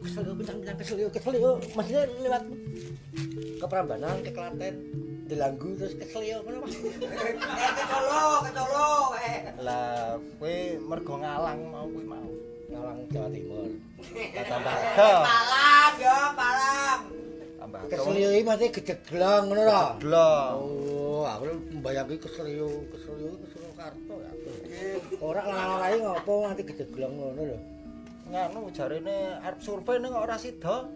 Kesel yo bintang-bintang kesel yo kesel yo. Maksudnya lewat ke Prambanan ke Klaten dilanggu terus kesel yo ngono Mas. Eh, ketolo, ketolo. Eh. Lah, kowe mergo ngalang mau kuwi mau. Ngalang Jawa Timur. Tambah Palang yo, palang. tambah Kesel yo iki mate gejeglong ngono lho. Blong. Oh, aku mbayangke kesel yo, kesel yo kesel karto ya. Ora lanang-lanang ngopo nganti gejeglong ngono lho. Nganu jarene arep survei ning ora sida.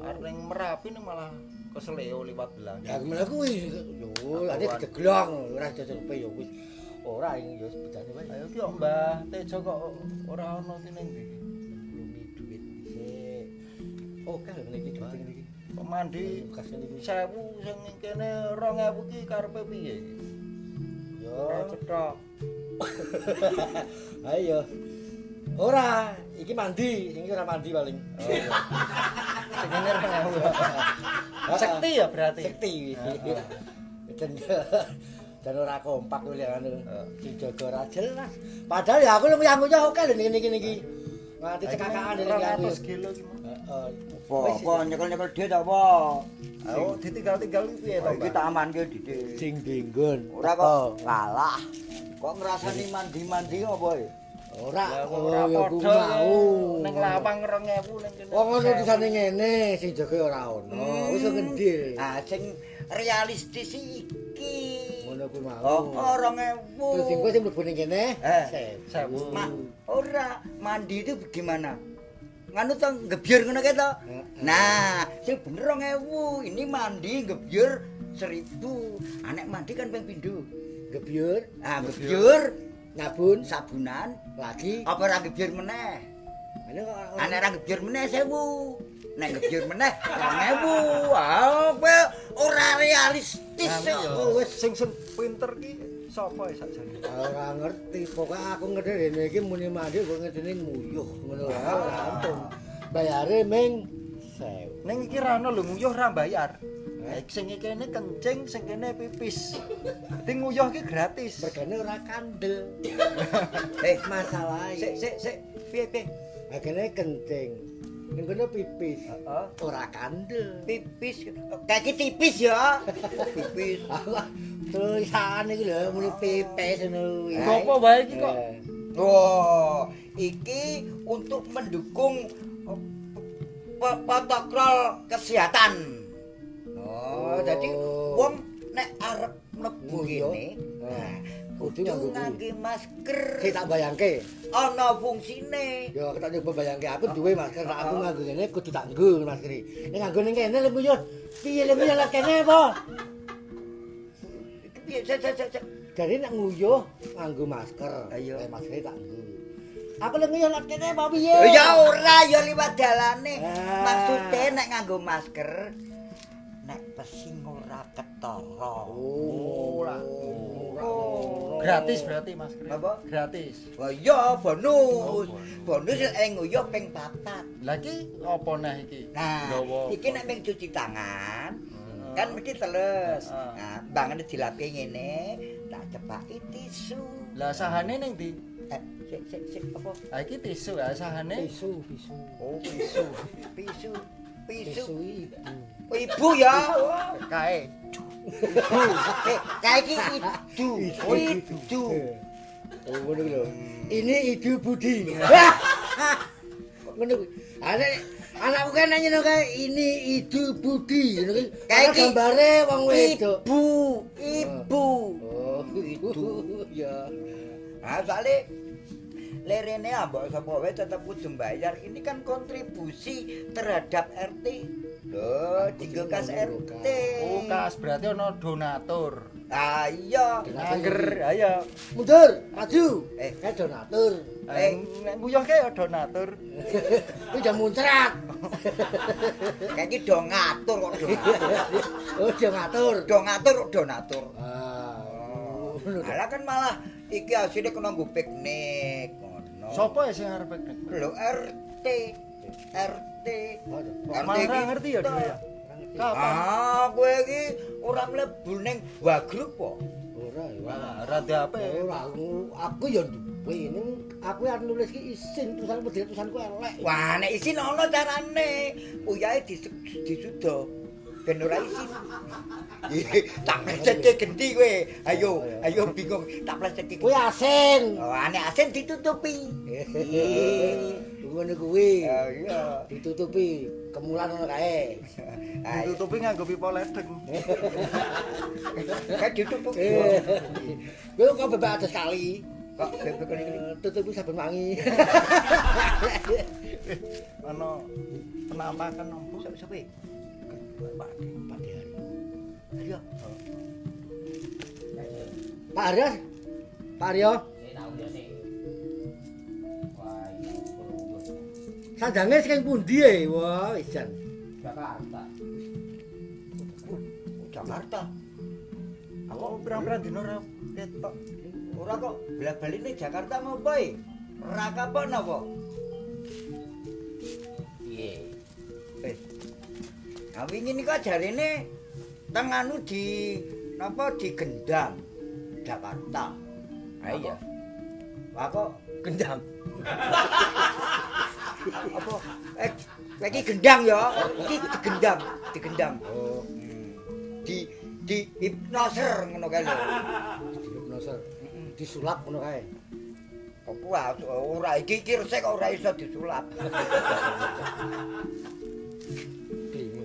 Arep ning Merapi ning malah kesel yo liwat belang. Ya gimana kuwi? Yo, ade gejeglong ora dicocope yo wis. Ora ini yo bedane wae. Ayo ki Mbah Tejo kok ora ono ki ning ndi. Lumi duit dhisik. Oke lho niki duit niki. Kok mandi Kasih niki. 1000 sing ning kene 2000 ki karepe piye? Yo. Cetok. Ayo. Ora, iki mandi, iki ora mandi paling. Oh. Sing kene 2000. Sekti ya berarti. Sekti. Dan dan ora kompak kuwi anu. Sing jaga ora jelas. Padahal ya aku lu nguyah-nguyah oke lho niki niki. Nganti cekakaan iki aku. 200 kilo ki. Mas. Heeh. Apa? Apa nyekel-nyekel dia apa? Ayo ditinggal-tinggal piye to, Iki tak amanke didik. Sing dinggon. Ora kok ngalah. Kok ngrasani mandi-mandi apa ya? Ora, oh, ora padha ning lawang 2000 ning kene. Wong ngono tulisane ngene, sing jaga ora ono. Wis ngendil. Ah sing realistis iki. Ngono kuwi mau. Oh, oh 2000. Terus sing kowe sing mlebu ning kene, Eh. Ma, ora mandi itu gimana? Nganu to ngebyur ngono kae to? Nah, sing bener 2000. Ini mandi ngebyur 1000. Anek mandi kan ping pindho. Gebyur, Ah, ngebyur nyabun, sabunan lagi. apa ora ngebyur meneh? Nek ra ngebyur meneh 1000. Nek ngebyur meneh 2000. Ah, kowe ora realistis kok. wis sing sing pinter ki sapa ya sakjane? ora ngerti. Pokoke aku ngerti rene iki muni mandi kok ngedene nguyuh ngono wae ora ampun. Bayare ming 1000. Ning iki ra ono lho nguyuh ra bayar. Eh, sing kene kencing, sing kene pipis. Dadi nguyuh ki gratis. Regane ora kandel. Eh, Masalahe sik sik sik piye piye? regane kencing. Ning kono pipis. Heeh. Ora kandel. Pipis kaki tipis ya. Pipis. Tulisan iki lho muni pipis ngono. Ngopo wae iki kok? Eh. Oh, iki untuk mendukung eh, protokol kesehatan. Oh, jadi wong nek arep mlebu kene, nah, Kudu nganggo masker. Sik tak bayangke. Ana fungsine. Yo tak nyoba bayangke aku duwe masker sak aku nganggo ngene kudu tak nggo masker. Nek nganggo ning kene lho yo. Piye lho yo kene apa? Piye. Jadi nek nguyuh nganggo masker. Ayo. Lek masker tak nggo. Aku lek nguyuh lek kene apa piye? Ya ora ya liwat dalane. Ah. Maksude nek nganggo masker nek pesing ora ketara. Oh, ora. Oh. Gratis berarti masker. Apa? Gratis. Wah iya bonus. Bonus nek nguyuh ping papat. Lah iki apa neh iki? Nah, iki nek ping cuci tangan kan mesti teles. Heeh. Nah, bangane dilapi ngene, tak cepaki tisu. Lah sahane ning ndi? Eh, sik sik sik apa? Ah iki tisu ya sahane. Pisu, pisu. Oh, pisu. Pisu. Pisu. Pisu ibu. Oh, ibu ya. Kae. Ibu. Eh, kayak iki idu. Oh, idu. Oh, ngono lho. Ini Idu Budi. Ngono kuwi. Ana anakku kan nanya kae ini Idu Budi. Ngono Kayak iki gambare wong wedok. Ibu, ibu. Oh, itu. Ya. Nah, soalnya lerene ambok sapa wae tetep kudu bayar. Ini kan kontribusi terhadap RT. Loh, dienggo kas RT. Oh, kas berarti ono donatur. Ah iya. Angger, ayo. Mundur, maju. Eh. kayak donatur. Eh, nek nguyuh ke ya donatur. Kuwi udah muncrat. Kayak iki do ngatur kok do. Oh, udah ngatur. Do ngatur kok donatur. Ah. to. Alah kan malah iki asline kena nggo piknik. Sopo sing arep piknik? Lho RT. RT. Ora ngerti ya dhewe ya. Kapan? Ah, kowe iki ora mlebu ning wagruk po. Ora ya. Rada apa? Ora aku, aku ya duwe ning aku arep nulis ki isin tulisan model tulisanku elek. Wah, nek isin ana carane. Uyahe disudo. Ben ora isin. Tak plesetke gendi kowe. Ayo, ayo bingung. Tak plesetke. Kuwi asin. Oh, nek asin ditutupi. Ngono kuwi. Ah, iya. Ditutupi kemulan ngono kae. Ditutupi nganggo pipa ledeng. Kan ditutupi. Eh. Kowe kok bebek atus kali. Kok bebek kene iki? Eh, Tutupi saben wangi. Ono penampakan nopo? Sapa sapa? Pak Pak Dehan. Ayo. Pak Arya. Pak Arya. Sandange sing pundi e? Wah, isan. Jakarta. Aku pirang-pirang dino ora ketok. Ora kok bela-bali ning Jakarta ngopo e? Ora kapok napa? Piye? Eh. Nah, wingi niku jarene teng anu di napa di Gendang Jakarta. Ah iya. Wah kok gendang. Apa? Eh, lagi gendang ya. Iki digendang, digendang. Oh. Di di hipnoser ngono kae lho. Hipnoser. Disulap ngono kae. Apa ora iki iki resik ora iso disulap.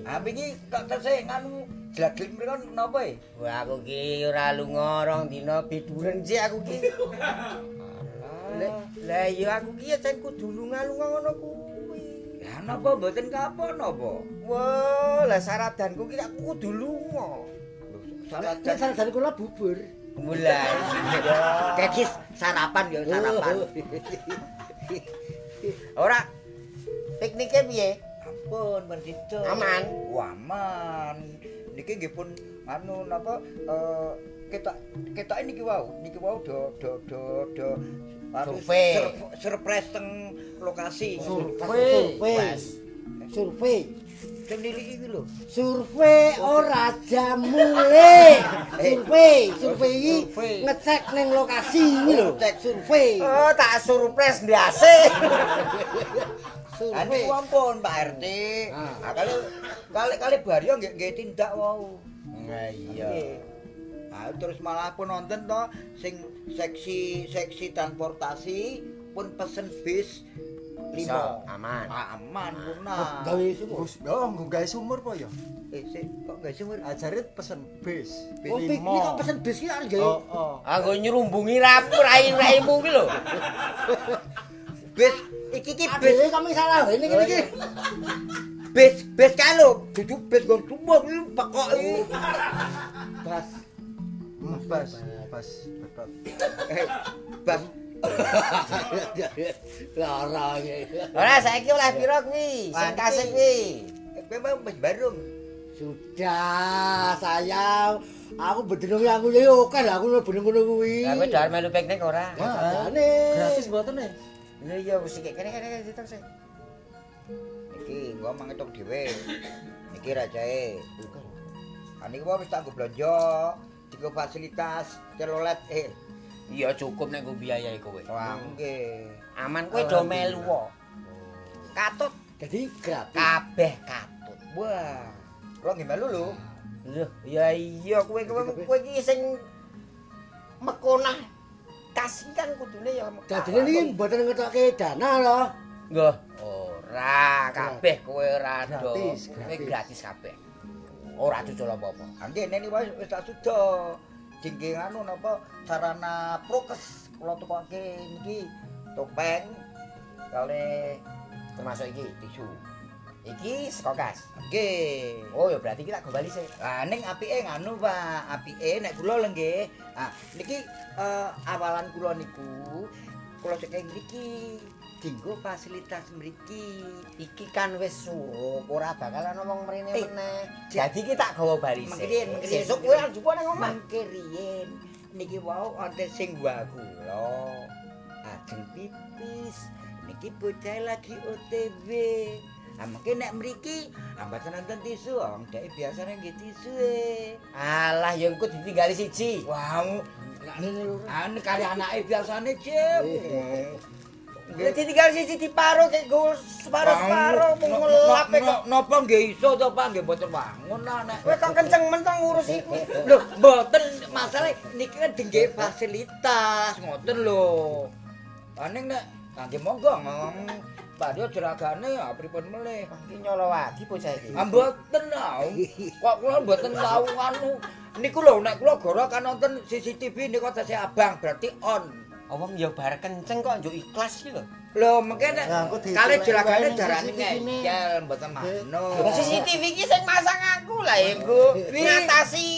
Ah wingi kok tesih nganu jlagling mriko napa e? Wah aku ki ora lunga rong dina biduren sih aku ki. Lah lah iya aku ki ya kudu lunga-lunga ngono kuwi. Lah napa mboten kapok napa? Wah, lah saradanku ki aku kudu lunga. Nek saradan kula bubur. Mulai. Kekis sarapan ya sarapan. Ora Piknike piye? Pun situ. Aman? Aman. Niki nggih pun anu napa eh ketok ketok niki wau, niki wau do do do do Survei. sur- surprise teng lokasi. Survei. Survei. Sing niliki iki lho. Survei ora jamule. Survei, survei iki ngecek ning lokasi iki lho. Cek survei. Oh, tak surprise ndase. Survei. ampun Pak RT. Ah kali kali kali Baryo nggih nggih tindak wau. Nah iya. Nggih. Ah terus malah pun nonton to sing seksi seksi transportasi pun pesen bis Iso, lima. aman. Ah, aman punah. Gawe sumur. Gus, oh, nggo gawe sumur po ya? Eh sik kok gak sumur Ajare pesen bis. Bis Oh, iki lima. kok pesen bis iki arep gawe. Oh, oh. Anggo nyrumbungi rapur rai-raimu ki lho. bis iki iki bis kok salah ini iki iki. bis bis kalau duduk bis nggon tumbuk iki pekok iki. Bas. Bas, bas. Eh bas Lara iki. Ora saiki oleh pira kuwi? Sing kasih kuwi. kowe mau bis barung. Sudah, sayang. Aku bedenung aku ya oke lah aku bedenung ngono kuwi. Lah kowe dar melu piknik ora? Gratis mboten e? Lha iya wis iki kene kene ditok sih. Iki gua mangetok dhewe. Iki rajae. Ani gua wis tak blonjo, digo fasilitas telolet eh. Iya cukup nek nggo biayai kowe. Wah, nggih. Aman kowe do melu kok. Katut Jadi gratis. kabeh katut. Wah, lo nggih melu lho. Lho, ya iya kowe kowe kowe iki sing mekonah kasih kan kudune ya. Dadine niki mboten ngetokke dana lho. Nggih. Ora, kabeh kowe ora do. Gratis, Kowe gratis. kabeh. Ora cucul apa-apa. Angge nene wis wis tak suda. Jengke anu napa sarana prokes kula tukoke niki topeng kali Termasuk iki. tisu. Iki saka gas. Nggih. Oh ya berarti kita kembali sih. Ah ning apike nganu Pak, apike nek kula lho nggih. Ah niki eh, awalan kula niku kula cek mriki dinggo fasilitas mriki. Iki kan wis surup, ora bakal ngomong mrene Eh, meneh. Jadi kita gawa bali Mengkirin, mengkirin. Sesuk kowe anjupo nang omah. Mangke riyen niki wau wonten sing wa kula. Ajeng pipis. Niki bocah lagi OTW. Ah mengke nek mriki ambatan nonton tisu, wong dhek biasane nggih tisu e. Alah ya engko ditinggali siji. Wah, anu kali anake biasane cep. Lah ditinggal siji diparo kek go separo-separo mung ngelap kok. Napa nggih iso to Pak nggih mboten wangun nah, nek. Kowe kok kenceng men to ngurus iku. Lho, mboten masalah niki kan dingge fasilitas ngoten lho. Paning nek kangge monggo ngomong Pak Dio jeragane pripun melih. Iki nyolo wadi bocah iki. Ah mboten ah. Kok kula mboten tau anu niku lho nek kula goro kan nonton CCTV niku tesih abang berarti on. Oh, Wong ya bar kenceng kok njuk ikhlas iki lho. Lho mengke nek jeragane di- jarane ngeyel mboten mano. CCTV iki sing masang aku lah Nggo ngatasi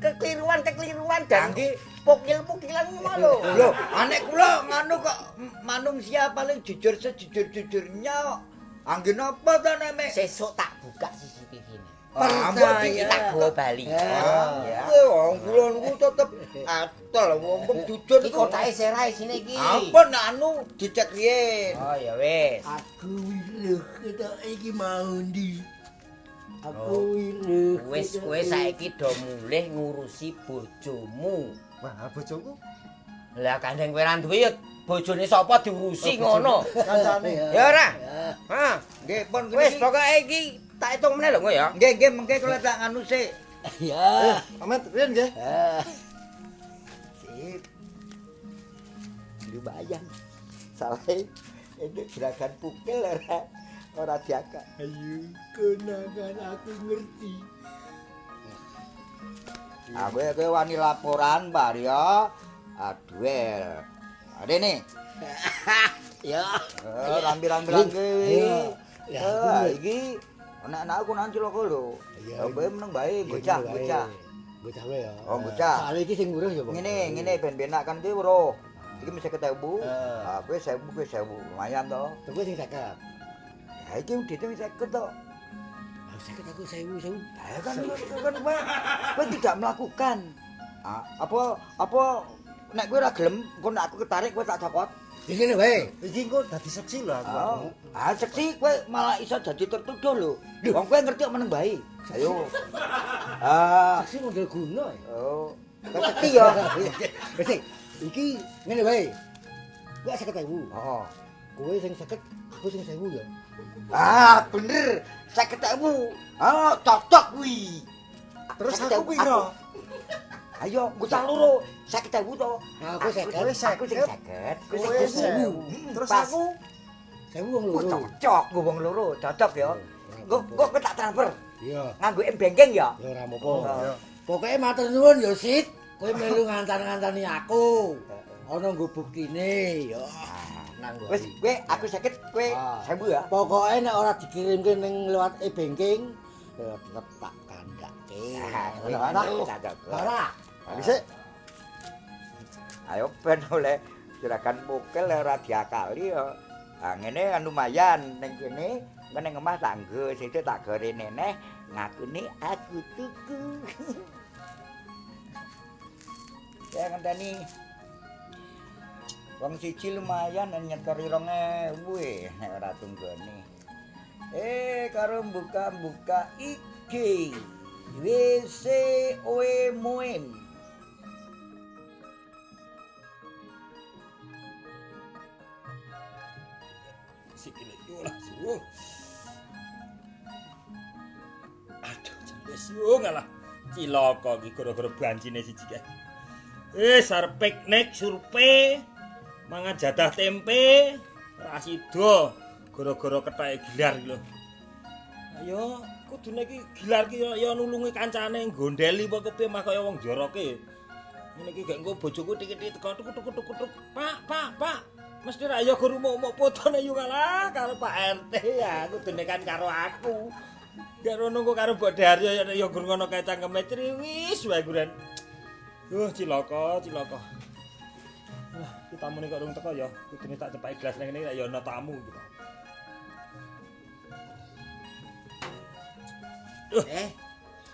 kekeliruan-kekeliruan dan Kangge pukil-pukilan ngono lho. Lho, anek kula nganu kok manungsia paling jujur sejujur-jujurnya kok. Angge napa to nek? Sesuk tak buka CCTV-ne. Ah, Mbok Percaya. iki tak gawa bali. Ah, Ya. wong kula niku tetep atol wong kok jujur Iki kotake serai sini iki. Apa nek anu dicek riyen. Oh ya wis. Aku wiruh ketok iki mau ndi. Oh. Aku wiruh. Wis kowe saiki do mulih ngurusi bojomu. Wah, bojoku Lah kandeng kowe ra duwe ya bojone sapa diurusi ngono. kancane. Ya ora? Ha. Nggih, pun Wis wis pokoke iki tak hitung meneh lho engko ya. Nggih, nggih mengke kula tak nganu sik. Ya. pamit riyen nggih. Sip. Lumayan. Salah itu gerakan pukul ora ora diangkat. Ayo kenangan aku ngerti. Aku kowe wani laporan, Pak ya. Aduel. Ade nih. Ya. Eh, lambi-lambi Iya. Ya, Eh, aku iki anak-anakku nang ciloko lho. Ya kowe meneng bae bocah, bocah. Bocah wae ya. Oh, bocah. Soale iki sing ngurus ya, Bang. Ngene, ngene ben-benak kan kuwi weruh. Iki mesti ketemu. Eh. Ah, kowe 1000, kowe 1000. Lumayan to. Kowe sing cakep. Ha iki wis 50 to. Sakit aku sewu sewu. Ya kan kan kowe kowe tidak melakukan. Ah, apa apa nek kowe ora gelem engko nek aku ketarik kowe tak copot. Ya ngene wae. Iki engko dadi seksi lho aku. Oh, ah seksi kowe malah iso jadi tertuduh lho. Wong kowe ngerti kok meneng bae. Ayo. Ah, Seksi model guna ya. oh. Seksi ya. Wis iki ngene wae. Kowe sakit ewu. Oh. Kowe sing sakit, aku sing sewu ya. Ah, bener. Saya ketemu. Ah, cocok kuwi. Terus aku piro? Ayo, ngutang loro. Ketemu to. Aku sakit. Aku sing sakit. Kowe Kowe sing sewu. Terus aku Sewu wong Wah, loro. cocok gue wong loro, cocok ya. Gue gue tak transfer. Iya. Nganggo M banking ya. Ya ora Oh. apa-apa. Pokoke matur nuwun ya, Sit. Kowe melu ngantar-ngantani aku. Ana nggo buktine ya. Wis, kowe aku sakit, kowe Ah. sembuh ya. Pokoke nek ora dikirimke ning lewat e-banking, ya tetep tak kandhake. Ah, Ora. cocok. Ora. Bisa. Ayo ben oleh juragan mokel ora diakali ya. Ah ngene kan lumayan ning kene ning omah tak nggo sithik tak gore neneh ngakune aku tuku. ya ngenteni Wong siji lumayan nyetori 2000 e nek ora tunggone. Eh karo buka-buka IG. WC Oe Moen. Sikile yo lah suwo. Aduh, jembes yo ngalah. Cilaka iki gara-gara bancine siji kae. Eh, arep piknik surpe. Mangan jadah tempe. Ora sida gara-gara ketheke gilar lho. Ayo, kudune iki gilar iki ya- nulungi kancane gondeli apa kepiye mah kaya wong joroke. Ngene iki gak engko bojoku tik-tik teko tuk tuk tuk tuk. Pak, Pak, Pak. Mesti ra ya guru mau mau fotone yo kalah karo Pak RT ya, kudune kan karo aku. Gak rono kok karo Mbok Daryo ya ya guru ngono kae cangkeme triwis wae guran. Duh, cilaka, cilaka. Lah, iki tamune kok urung teko ya. Kudune tak cepaki gelas ning ngene ya ana tamu gitu. Eh,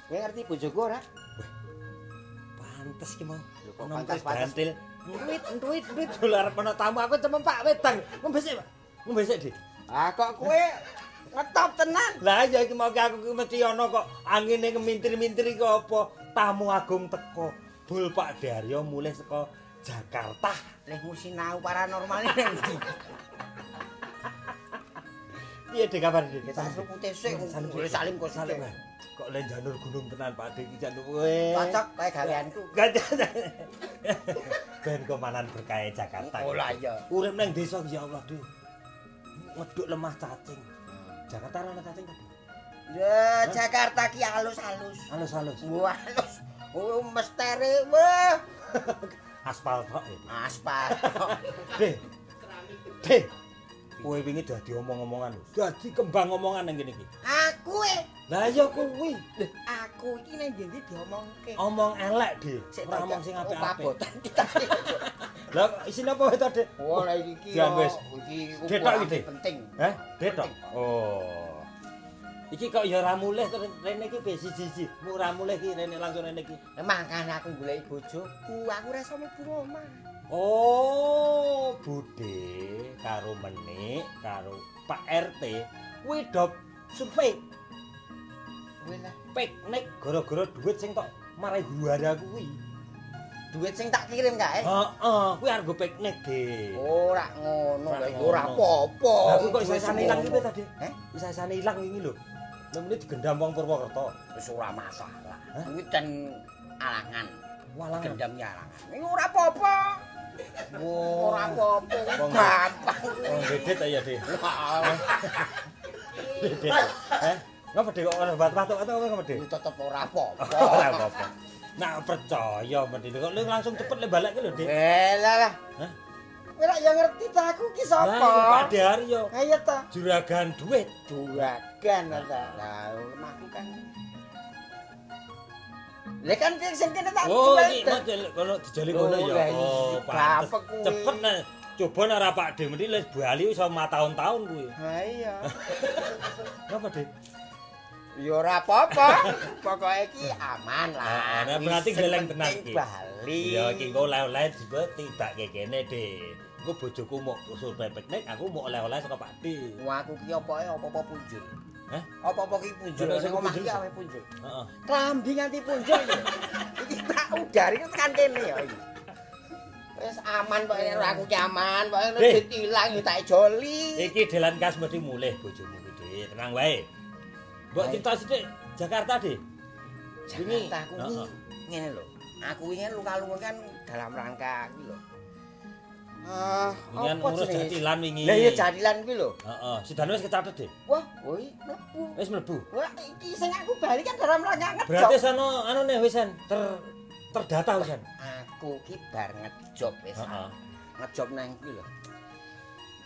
kowe ngerti bojoku ora? Pantes ki mau. kok pantes, pantes bantil. Duit, duit, duit dolar ana tamu aku cemem Pak Wedang. Ngombesik, Pak. Ngombesik, Dik. Ah kok kowe ngetop tenan. Lah ya iki mau aku ki mesti ana kok angine ngemintir-mintir iki apa tamu agung teko. Bul Pak Daryo mulih saka Jakarta. Leh musinau paranormal ini ndi? Piye Dik kabar Dik? Kita suruh putih sik, Salim, boleh salim kok salim. salim. Kok le janur gunung tenan Pak Dik iki janur kowe. Cocok kayak gaweanku. Ben komanan berkah Jakarta. Oh lah iya. Urip nang desa ya Allah, Dik. Ngeduk lemah cacing. Jakarta ora ana cacing tadi. Ya Jakarta ki halus-halus. Halus-halus. Wah, halus. Oh, mestere wah. Aspal tok. Aspal. Deh. Deh. Kowe wingi dadi omong-omongan lho. Dadi kembang omongan nang kene iki. Aku e, Lah ya kuwi. Deh, aku iki nang ndi diomongke. omong elek, Dik. Ora omong sing oh, apik-apik. Lah isine apa wae to, Dik? Oh, lah iki iki iki, penting. Heh, detok. Oh. Iki kok ya ora mulih rene iki piye siji-siji. Ora mulih iki rene langsung rene iki. Makane aku golek bojoku, aku ora iso mlebu omah. Oh, Bude karo Menik karo Pak RT kuwi dop survei Kuwi lah. piknik gara-gara duit sing tok marai guara kuwi. Duit sing tak kirim kae. Heeh, kuwi arep go piknik, Dik. Ora ngono, Ora apa-apa. Lah kok isasane ilang iki tadi? Heh? Isasane ilang iki lho. Meneh digendam wong Purwokerto. Wis ora masalah. Kuwi ten alangan. Walang Gendamnya alangan. Iku ora apa-apa. Wong Ora apa-apa. Gampang. wong gede ta ya, Dik? Heh? Ngapa Dik kok ora batuk-batuk atau apa Dik? Tetep ora apa-apa. Ora apa-apa. Nak percaya mesti kok lu langsung cepet le balik ki lho, Dik. Eh lah lah. Hah? Kowe rak ya ngerti ta aku ki Lah, iki Pak sapa? Daryo, Ayo ta. juragan duit. Juragan ta. Lah aku kan Lah kan sing kene tak Oh, iki kono dijali kono Oh, ya. lah Oh, iya, pantes. gampang kuwi. Cepet nah. Coba nek ora Pak De mesti wis bali iso tahun-tahun kuwi. Ha iya. Napa, De? Ya ora apa-apa. Pokoke iki aman lah. Ah, nah, Wis berarti geleng tenan iki. Bali. Ya iki engko oleh-oleh juga tidak kene, De. Engko bojoku mau survei piknik, aku mau oleh-oleh saka De. Wah aku ki opoke apa-apa punjul. Hah? Apa-apa ki punjul. Nek sing omah ki awe punjul. Heeh. Klambi nganti punjul. Iki tak udari tekan kene ya iki. Wis aman pokoke aku ki aman, pokoke nek ditilang ya tak joli. Iki delan kas mesti mulih bojomu ki, De. Tenang wae. Mbok cerita sithik Jakarta. Wingi. Jakarta aku ki Heeh. ngene lho. Aku ingin luka-luka kan dalam rangka iki lho. Ah, ngurus jenenge? jatilan wingi. Lah iya jadilan kuwi lho. Heeh, sidane wis kecatet, De. Wah, woi, mlebu. Wis mlebu. Wah, iki sing aku bali kan dalam rangka ngejob. Berarti sono anu nih wisan ter terdata wisan. aku ki bar ngejob wis. Heeh. Ngejob nang kuwi lho.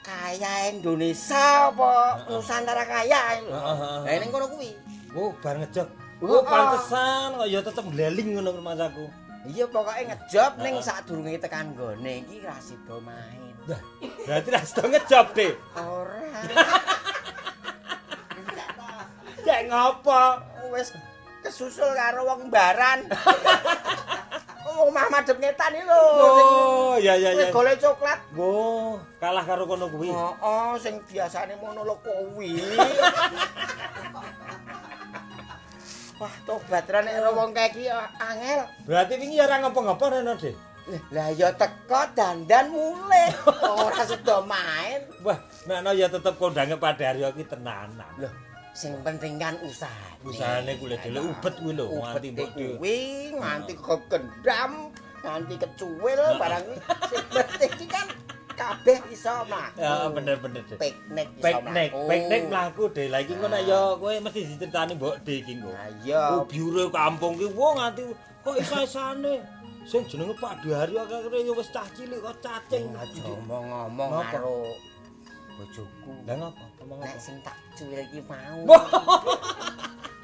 Kaya Indonesia apa Nusantara kaya lho. Heeh. Lah ning kono kuwi. Oh, bar ngejog. Oh, Oh, pantesan kok ya tetep ngleling ngono rumahku. Iya pokoke ngejob ning sadurunge tekan gone iki ra sida main. Berarti ra sedo ngejob, De. Ora. Ya ngopo? Wis kesusul karo wong baran. Omah madhep ngetan iki lho. Oh, ya ya Wis ya. golek coklat. Oh, kalah karo kono kuwi. Heeh, sing biasane monolog kuwi. Wah, tobat ra nek ora wong kae iki angel. Berarti wingi ora ngopo-ngopo rene, De. Lah ya teko dandan mulih. Ora sedo main. Wah, nek ya tetep kondange Padaryo ki tenanan. Loh, sing penting kan usaha. Usahane kuwi dhewe ubet kuwi lho, nganti mbok kuwi nganti kegendam, nganti kecuwil barang. Sing penting iki kan kabeh iso mlaku. Ya bener-bener. Piknik iso Piknik, mlaku. piknik mlaku, De. Lah iki ngono ya kowe mesti diceritani Mbok De iki engko. Lah iya. Oh, biure kampung ki wong nganti kok isa-isane. Sing jenenge Pak Dhari akhire ya wis cah cilik kok cacing. Ngomong-ngomong karo bojoku. Lah ngapa? Ngomong Nek sing tak cuwil iki mau.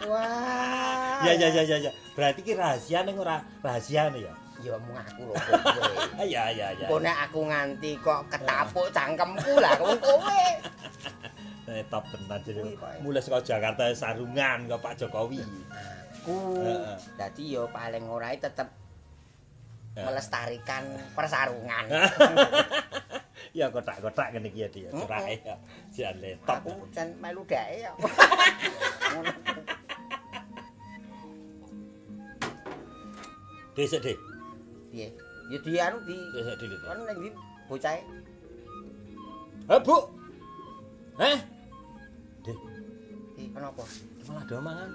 Wah. Ya ya ya ya ya. Berarti ki rahasia ning ora rahasia ya. Ya mung aku lho kowe. Ya ya ya. Kok nek aku nganti kok ketapuk cangkemku lah wong kowe. Eh top tenan Pak. Mulai saka Jakarta sarungan karo Pak Jokowi. Aku Heeh. dadi ya paling ora tetep melestarikan persarungan. Ya kotak-kotak ngene iki ya dia. Cerake ya. Jane top. Aku jan melu dae ya. Ngono. Desek de. Piye? Ya di anu di kan ning ndi bocahe. Eh, Bu. Eh, Ih, kenapa? malah ada mangan.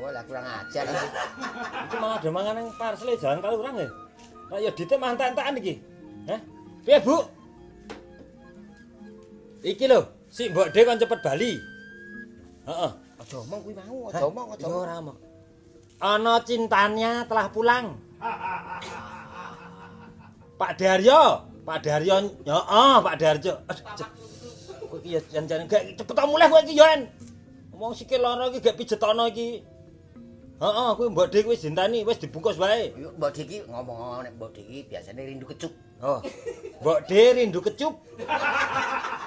Oh, lah kurang ajar iki. Itu malah ada mangan yang parcel jalan Kalurang ya. Lah ya dite mantan-tantan iki. Heh. Piye, Bu? Iki lho, si Mbok De kon cepet bali. Heeh. Aja omong kuwi mau, aja omong, aja omong. ora. Ana cintanya telah pulang. Pak Daryo, Pak Daryo, heeh, Pak Darjo. Aduh, cek. Kowe iki ya jan-jan gak cepet mulih kowe iki yo en. Wong sikil lara iki gak pijetono iki. Heeh, kuwi Mbok De kuwi wis dintani, wis dibungkus wae. Yuk Mbok Diki ngomong nek Mbok Diki biasane rindu kecup. Oh. Mbok De rindu kecup.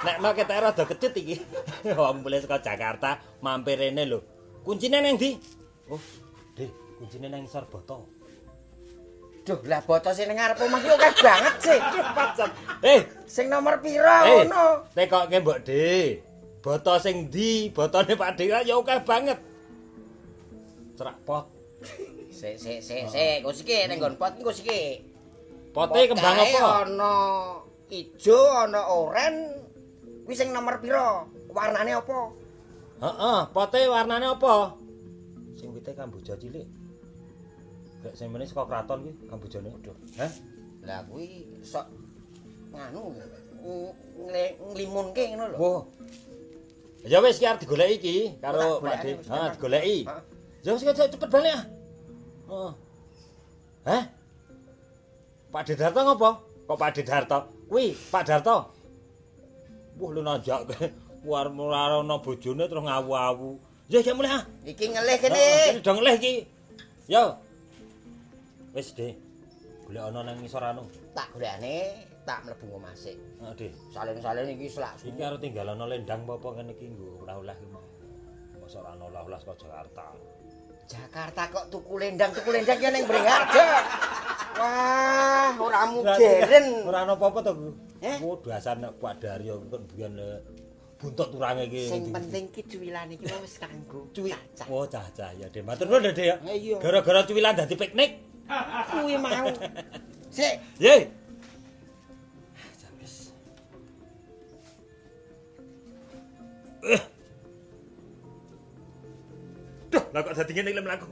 Nek mau ketek rada kecut iki. Wong mulai saka Jakarta mampir rene lho. Kuncine nang ndi? Oh, De, kuncine nang isor boto. Duh, lah boto sing ning ngarep omah ki akeh banget sih. Eh, Sing nomor pira eh, ngono? tekoke Mbok De. Boto sing ndi? Botone Pak De ya akeh banget. Cerak pot. Sik sik sik sik, kok siki ning nggon pot ki kok siki. Pote kembang apa? Ana ijo, ana oren. Kuwi sing nomor pira? Warnane apa? Heeh, pote warnane apa? Sing wite kamboja cilik. Gak sing meneh saka kraton kuwi kambojane. Hah? Lah kuwi sok nganu nglimunke ngono lho. Wah. Ya wis ki arep digoleki iki karo Oh, Pak Ha, tenan. digoleki. Ya wis cepet balik ah. Heeh. Hah? Pak De Darto ngopo? Kok Pak De Darto? Kuwi Pak Darto. Wah lu nanjak war ana bojone terus ngawu-awu. Ya ya mulai ah. Iki ngelih Heeh, kene. Kene do ngelih iki. Yo. Wis, De. Golek ana nang ngisor anu. Tak golekane, tak mlebu ngomah sik. Heeh, Dik. Salen-salen iki selak Iki karo tinggalana lendang apa kene iki nggo ora-oleh ki mau. Masa ora ana olah-olah saka Jakarta. Jakarta kok tuku lendang, tuku lendang ya ning Bringharjo. Wah, ora muderen. Ora ana apa-apa to, Bu. Eh? Oh, dasar nek Pak Daryo kok biyen eh, buntut turange iki. Sing penting ki cuwilane iki wis kanggo cuwi. Oh, cah-cah ya, Dik. Matur nuwun, Dik ya. Gara-gara cuwilan dadi piknik. Kuwi mau. Sik, Ye. Duh, lah kok dadi ngene lem aku.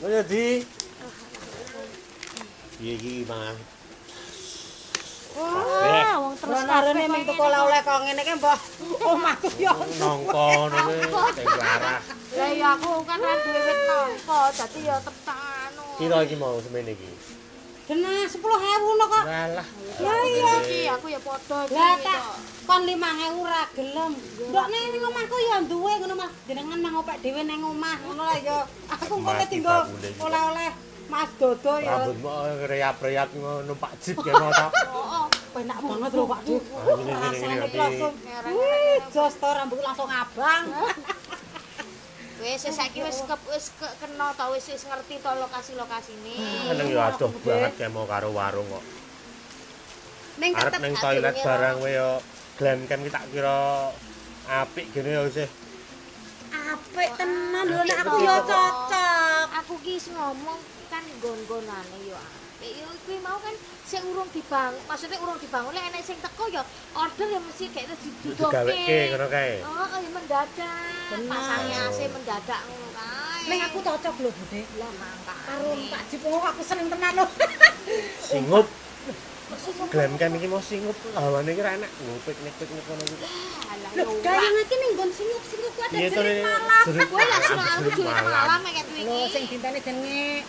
Ngono di. Piye iki, Mas? Wah, wong terus karene ming tuku oleh kok ngene iki mbah. Omahku yo. Nongko sing larah. Lah ya aku kan ra duwe wit nangka, dadi ya tepan anu. Piro iki mau semene iki? Genah 10.000 no kok. Walah. Ya iya. Iki aku ya padha iki. Lah tak kon 5.000 ra gelem. Ndok ning omahku ya duwe ngono Mas. Jenengan mang opek dhewe ning omah ngono lah ya. Aku kok Mati tinggo bakule iki. oleh-oleh Mas Dodo ya. Rambutmu reyap-reyap numpak jeep kene to. Oh, penak banget lho Pak Dik. Ah, Rasane iki langsung. Wih, jos to rambut langsung abang. Wis saiki wis ke, wis ke, kena to wis wis ngerti to lokasi-lokasine. Seneng ya adoh banget mau karo warung kok. Ning tetep ning toilet barang kowe yo glam cam ki tak kira apik gene ya wis. apik tenan lho nek aku yo cocok. Aku ki ngomong kan nggon-ngonane yo apik. Yo kuwi mau kan sing urung dibangun, maksudnya urung dibangun lek enek sing teko yo order ya mesti kayak itu. Digaweke ngono kae. Oh, ya mendadak. Pasangnya AC mendadak ngono kae. Ning aku cocok lho Bude. lah mangka. Karo Pak Jip oh, aku seneng tenan lho. Singup. Glam cam iki mau singup lawane ki ra enak. Lho piknik-piknik ngono iki. Lho, gayeng iki ning nggon singuk-singuk ku ada jerit Nek. malam. Kowe lah sing aku jerit jurit malam kayak kuwi Lho, iki. sing dintene jenenge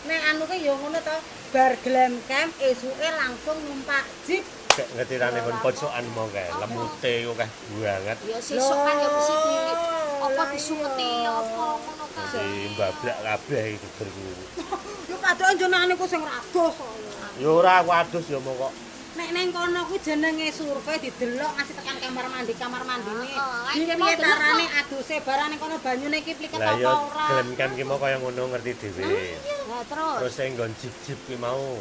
Nek anu ki ya ngono to, bar glam camp esuke langsung numpak jeep. Gak ngetirane kon pojokan mau kae. Lemute kok kae banget. Ya sesuk kan ya mesti di apa iya. apa ngono kan. Si mbablak kabeh iki berku. Yo padahal jenengane ku sing rados. Ya ora aku adus ya mau kok. Nek ning kono kuwi jenenge survei didelok ngasih tekan kamar mandi kamar mandine. Iki kok. aduse barang ning kono banyune iki pliket Lah apa ya ora. glam cam ki mau kaya ngono ngerti dhewe. Nah, terus Terus sing nggon jeep-jeep ki mau.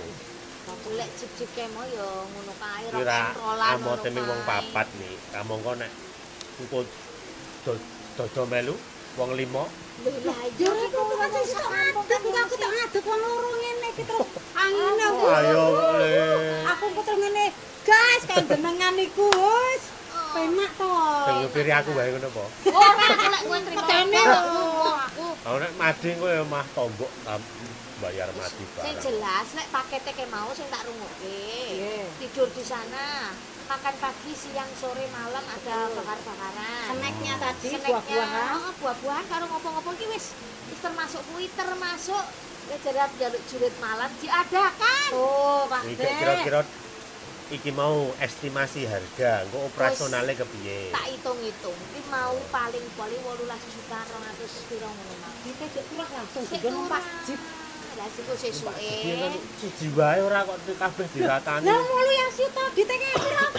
golek cip-cip kae mau ya ngono kae rok Kira enrolan amote ming wong papat nih. Kamangka nek engko do- dodo melu wong lima Lho lah Yo sing enggak aku tak ngadeg wong loro ngene iki terus angin aku. Ayo le. Aku kok terus ngene. Guys, kan jenengan iku wis penak to. Sing nyupiri aku wae ngono apa? Ora nek mati kowe mah tombok bayar mati Sing barang. jelas lek pakete ke mau sing tak rungokke. Tidur di sana. Makan pagi, siang, sore, malam ada bakar-bakaran. Snacknya tadi buah-buahan. heeh, buah-buahan karo ngopo-ngopo ki wis wis termasuk kuwi termasuk ya jarak jaluk jurit malam diadakan. Oh, Pak Iki Dek. kira-kira iki mau estimasi harga, engko operasionalnya kepiye? Tak hitung-hitung, iki mau paling paling 18 juta 200 piro ngono cek kurang langsung juga numpak jeep. Lah siku sesuke. Siji wae ora kok kabeh diratani. Lah mulu yang siu tadi piro? 6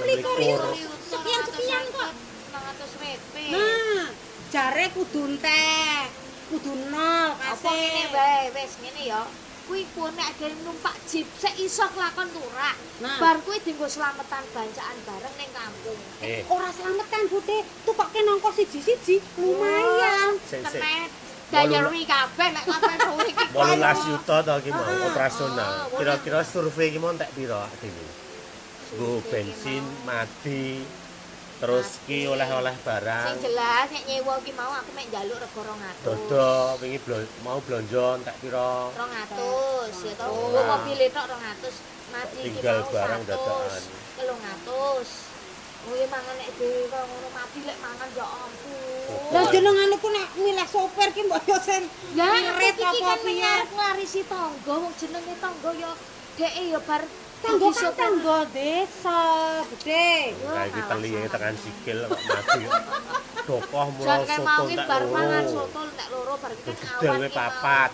likur Likur. itu. Sekian-sekian kok. 900 rp. Nah, jare kudu entek. Kudu nol Apa ngene kasih. wae wis ngene ya. Kuwi pun nek ada numpak jeep sik iso kelakon turah. Nah. Bar kuwi dienggo slametan bancaan bareng ning kampung. Eh, Ora selametan Bude, tukoke nongko siji-siji lumayan. sik sik. Kenet dayarwi kabeh nek kabeh kuwi iki. 18 juta to iki mau Ah, operasional. Kira-kira survei iki mau entek piro dhewe? Nggo bensin, mati, Terus ki oleh-oleh Sing barang. jelas nek nyewa ki mau aku mek njaluk rego 200. Dodo wingi mau blonjo tak pira? 200 ya. Gua mobil tok 200. Mati ki Tinggal barang 100. dadakan. 300. Oh ya mangan nek dhewe kok ngono mati lek mangan ya ampun. Lah jenengan iku nek milih sopir ki mbok yo sing Lah ngirit iki kan piye? ngarep ngarisi tangga wong jenenge tangga ya dheke ya bar Tangga dadi kan tangga desa, Gede. Kayak iki teli tekan sikil kok mati. Dokoh mulo Jan kae soto tak bar mangan loro. soto entek loro bar iki kan awan papat.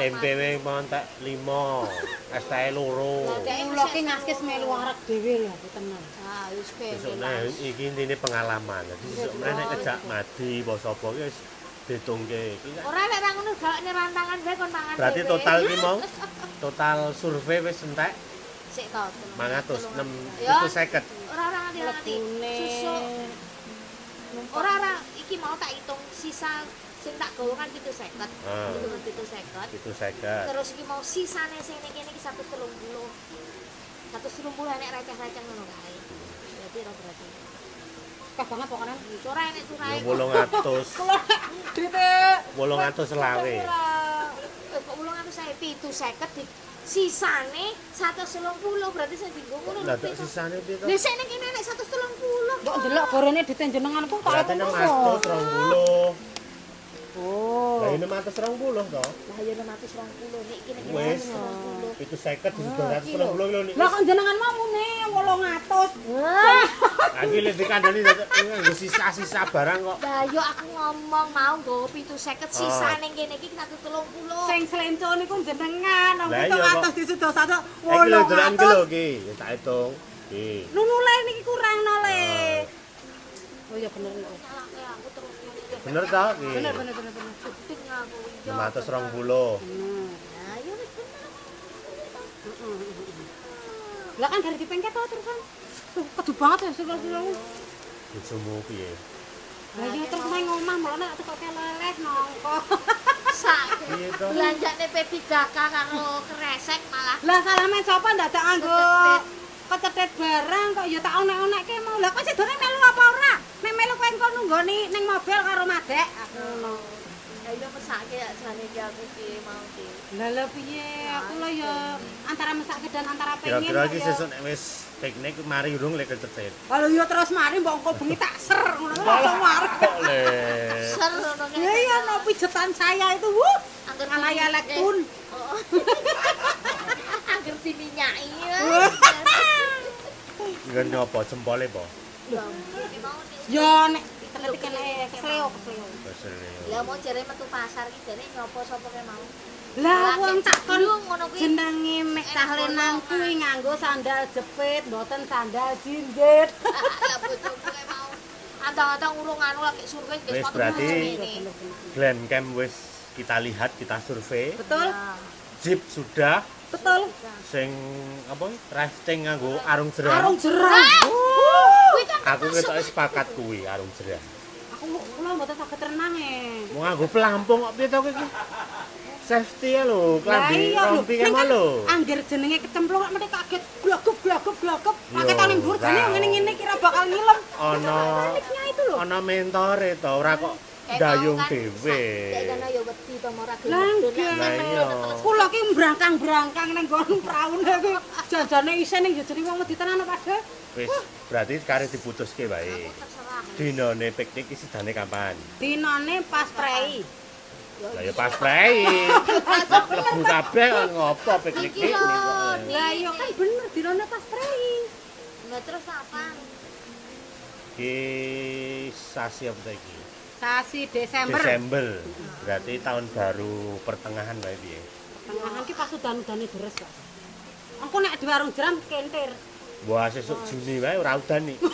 Tempe we mau tak 5. Es teh loro. Kula ki ngaskis melu arek dhewe lho, tenan. Ah, wis nah iki intine pengalaman. Dadi besok meneh nek kejak mati apa sapa ki wis ditungke. Kan- Ora lek ra ngono gak rantangan bae kon mangan. Berarti total ki mau total survei wis entek Sik to. 500 6 Ya. itu 50. Ora ora nganti nganti. Susu. Ora ora iki mau tak hitung sisa sing tak gawa kan 750. Ah. Hitungan 750. Itu 50. Terus iki mau sisane sing ning kene iki 130. 130 nek receh-receh ngono kae. Berarti ora berarti. Kah banget pokoknya. Ora enek curahe. Ya 800. Dite 800 selawe. Eh, kok ulung anu saya pitu seket di sisane 130 berarti saya dinggo ngono Lah lho. tok sisane piye to? Lah sik ning kene nek 130. Mbok ndelok gorene ditenjenengan ku tak Berarti apa 620. Oh. Lah ini 620 to. Lah ya 620 nek kene kene Wis. 120. Itu 50 di 220 kilo nih. Lah kok jenengan mau mune 800. Wah. Lagi lek dikandani sisa-sisa barang kok. Lah yo aku ngomong mau nggo pitu seket Ah. sisa ning kene iki 130. Sing slenco niku jenengan, wong Lah itu iya, atas kok. disudo satu Eh kilo dolan kilo 800. ki, ya tak hitung. Ki. Nunule niki kurang no le. Oh iya bener aku terus Bener ta? Bener bener bener bener. Penting aku. yo. 520. Nah, yo wis bener. Lah kan dari dipengket to terusan. Kedu banget ya sira-sira. Bojomu piye? Lah iya terus main ngomah malah nek teko keleleh nongko. Sak. To? Belanjane P3K karo kresek malah Lah salame sapa ndak tak anggo kecetet barang kok ya tak onek-onekke mau. Lah kok sidone melu apa ora? Melu kowe engko nunggoni ning mobil karo Madek. Aku ngono. Ya iya mesake ya jane iki aku ki mau ki. Lah lah piye? Aku lho ya antara mesake dan antara pengen. Kira-kira kok iki ya. sesuk nek wis piknik mari urung lek kecetet. Kalau ya terus mari mbok engko bengi tak ser ngono kan langsung mari. Ser ngono Ya iya no pijetan saya itu. Wuh. Angger Alaya lektun. Oh. Angger diminyaki ya. Nggon nyopo jempole po? Lah, iki mau. Ya nek tekan kene kesleo kesleo. Lah mau jare metu pasar iki jane nyopo sapa ke mau. Lah wong tak kon Lu ngono kuwi. jenenge mek cah lenang kuwi nganggo sandal jepit, mboten sandal jinjit. Lah bojoku mau. Antang-antang urung anu lagi survei Wis sepatu berarti. Glen Camp wis kita lihat, kita survei. Betul? Jeep sudah, Betul. sing apa rafting nganggo arung jeram. Arung. Kuwi kan Aku ketoke sepakat kuwi arung jeram. Aku kula mboten saged renang e. Mau nganggo pelampung kok piye to kowe iki? Safety ya lho, klambi rompi ning kan lho. Angger jenenge kecemplung kok mesti kaget glagep glagep glagep. Yo, Pakai tane mbur jane ngene-ngene kira bakal ngilem. Ana Paniknya itu lho. ana mentore to, ora kok dayung dhewe. Ya wedi to ora gelem. Kula ki mbrangkang-brangkang ning nggon praune kuwi janjane isen ning ya jeneng wong wedi tenan apa Pak? Wis, berarti kare diputuske wae. Dinane piknik iki sidane kapan? Dinane pas prei. Lah ya pas prei. Lebu kabeh kok ngopo piknik Iki. Lah iya kan bener dinane pas prei. Lah terus apa? Ki sasi apa iki? Sasi Desember. Desember. Berarti tahun baru pertengahan wae piye? Tengahan ki pas udan-udane deres kok. Engko nek di warung jeram kentir. Wah, sesuk Juni wae ora udan iki.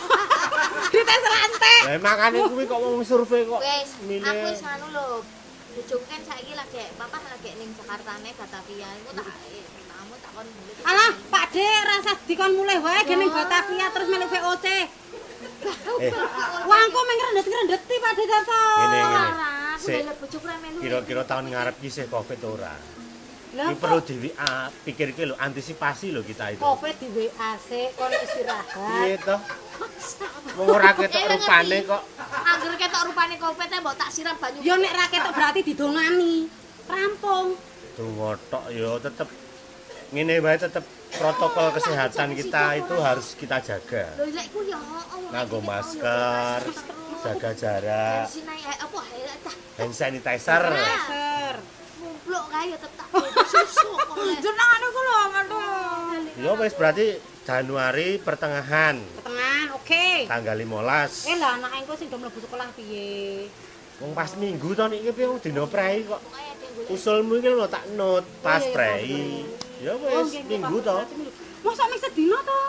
Dites lantai. Lah makane kuwi kok wong survei kok. Wis, aku wis anu lho. Bojoku kan saiki lagi papa lagi ning Jakartane Batavia. Iku tak kamu tak kon. Alah, Pak De rasa dikon mulai wae ge ning Batavia terus melu VOC. Eh, Wangku meng Pak ngene ngene. Lho bojoku ra melu. Kira-kira tahun ngarep ki isih Covid ora? Lah Iki perlu di ah, pikir ki lho, antisipasi lho kita itu. Covid di WA sik kon istirahat. Piye to? Wong ora ketok rupane kok. Angger ketok rupane kopete mbok tak siram banyu. Ya nek ra ketok berarti didongani. Rampung. Tunggu tok ya tetep ngene wae tetep protokol kesehatan kita itu harus kita jaga. Ya Allah. Nganggo masker, jaga jarak, eh, eh, hand sanitizer. Ser. mumpluk kae ya tetap susu kok. Le. Jenengane ku lho, aduh. Ya wis berarti Januari pertengahan Ketengan, oke. tanggal 15. Eh lah anak engko sing do mlebu sekolah piye? Wong pas minggu to niki piye dina prei kok. Usulmu iki lho tak not pas Oh, iya, iya, prei. Ya Oh, wis nggih, minggu to. Mosok mek sedina to?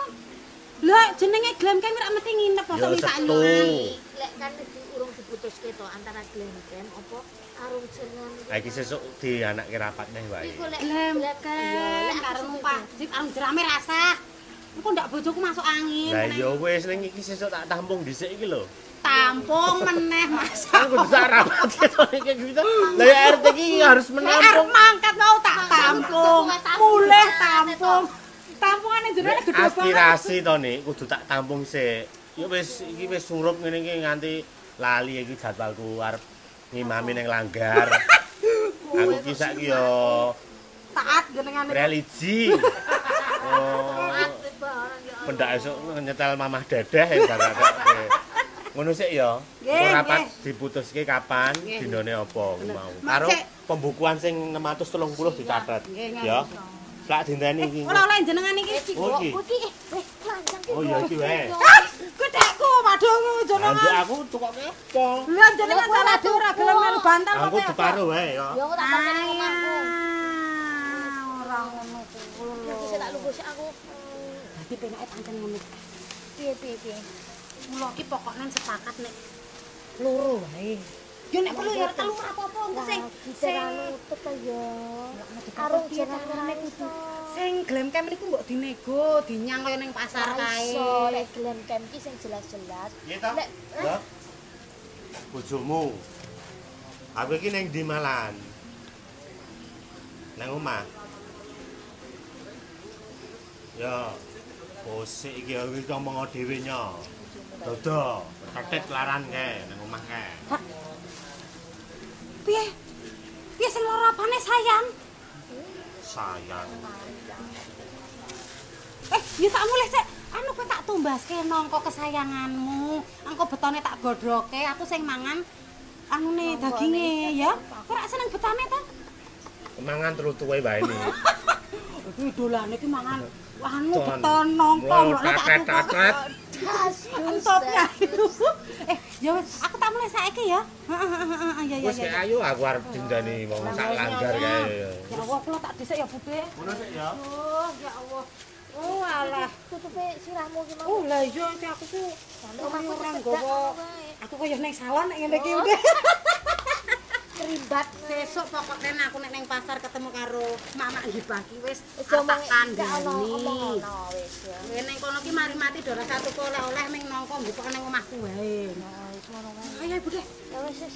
Lah jenenge Glam kan ora mesti nginep mosok mek sak setu. Lek kan di urung diputuske to antara Glenn Kem apa arung jeneng. Ha iki sesuk dianake rapat neh wae. Iku lek Glam lek kan karo numpak jeep arung jerame rasah. Engko ndak bojoku masuk angin. Lah ya wis ning iki sesuk tak tampung dhisik iki lho. Tampung meneh Mas. Kudu tak rapat gitu. Lah ya RT iki harus menampung. mangkat mau tak tampung. Mulih tampung. Tampungane jenenge gede banget. aspirasi to nih kudu tak tampung sik. Ya wis iki wis surup ngene iki nganti lali iki jadwalku arep ngimami ning langgar. Aku ki saiki yo Taat jenengane. religi. Oh, pendak esuk nyetel mamah dadah ya. Ngono sik ya. Rapat diputuske kapan, dinane apa mau. Karo sik. pembukuan sing 630 dicatet. Ya. Lak dinteni iki. Oleh-oleh jenengan iki. Oh iki. Iki eh weh lanjang ki. Oh iya iki wae. Gedheku waduh Lah jenengan. aku tukoke apa? Lah jenengan salah ora gelem melu bantal Aku diparo wae ya. Ya aku tak nang omahku. Ora ngono kuwi bisa tak lungguh sik aku. Dadi penake pancen ngono. Piye piye piye. Mula iki pokoknya sepakat nek loro wae. Ya nek perlu ya telu apa-apa engko sing sing ta ya. Arung jenenge kudu sing glem kem niku mbok dinego, dinyang kaya ning pasar kae. Iso lek Glenn Kem ki sing jelas-jelas. Ya. Bojomu. Aku iki ning ndi malan? Nang omah. Ya. Bosik iki iki ngomong dhewe nya. Dodo, tetet laran kae nang omah kae. Piye? Piye sing lara apane sayang? Sayang. Eh, ya tak mulih sik. Anu kowe tak tumbaske nangka kesayanganmu. Engko betone tak godhoke, aku sing mangan anune daginge ya. Kowe ora seneng betone ta? Mangan terus tuwe wae ni. Iki dolane iki mangan anu Ton. beton nangka Wow, lho tak tatet-tatet. Entopnya itu. Eh, ya wis, aku tak mulai saiki ya. Heeh heeh heeh ya ya Wis ya. ayo aku arep dindani wong sak langgar kae. Ya Allah, kula tak dhisik ya, Bude. Ngono sik ya. Oh, ya Allah. Oh, alah. tutupe sirahmu ki mau. Oh, lah iya iki aku ku Omahku ora nggawa. Aku kaya ning salon nek ngene iki udah. Kerimbat Sesuk pokoknya aku nek ning pasar ketemu karo Mama Hibaki wis tak ono kandhani. wis ning kono ki mari mati do rasa tuku oleh-oleh ming nangka mbok ning omahku wae. Nah, wis ngono wae. Ayo, Bude. Ya wis wis.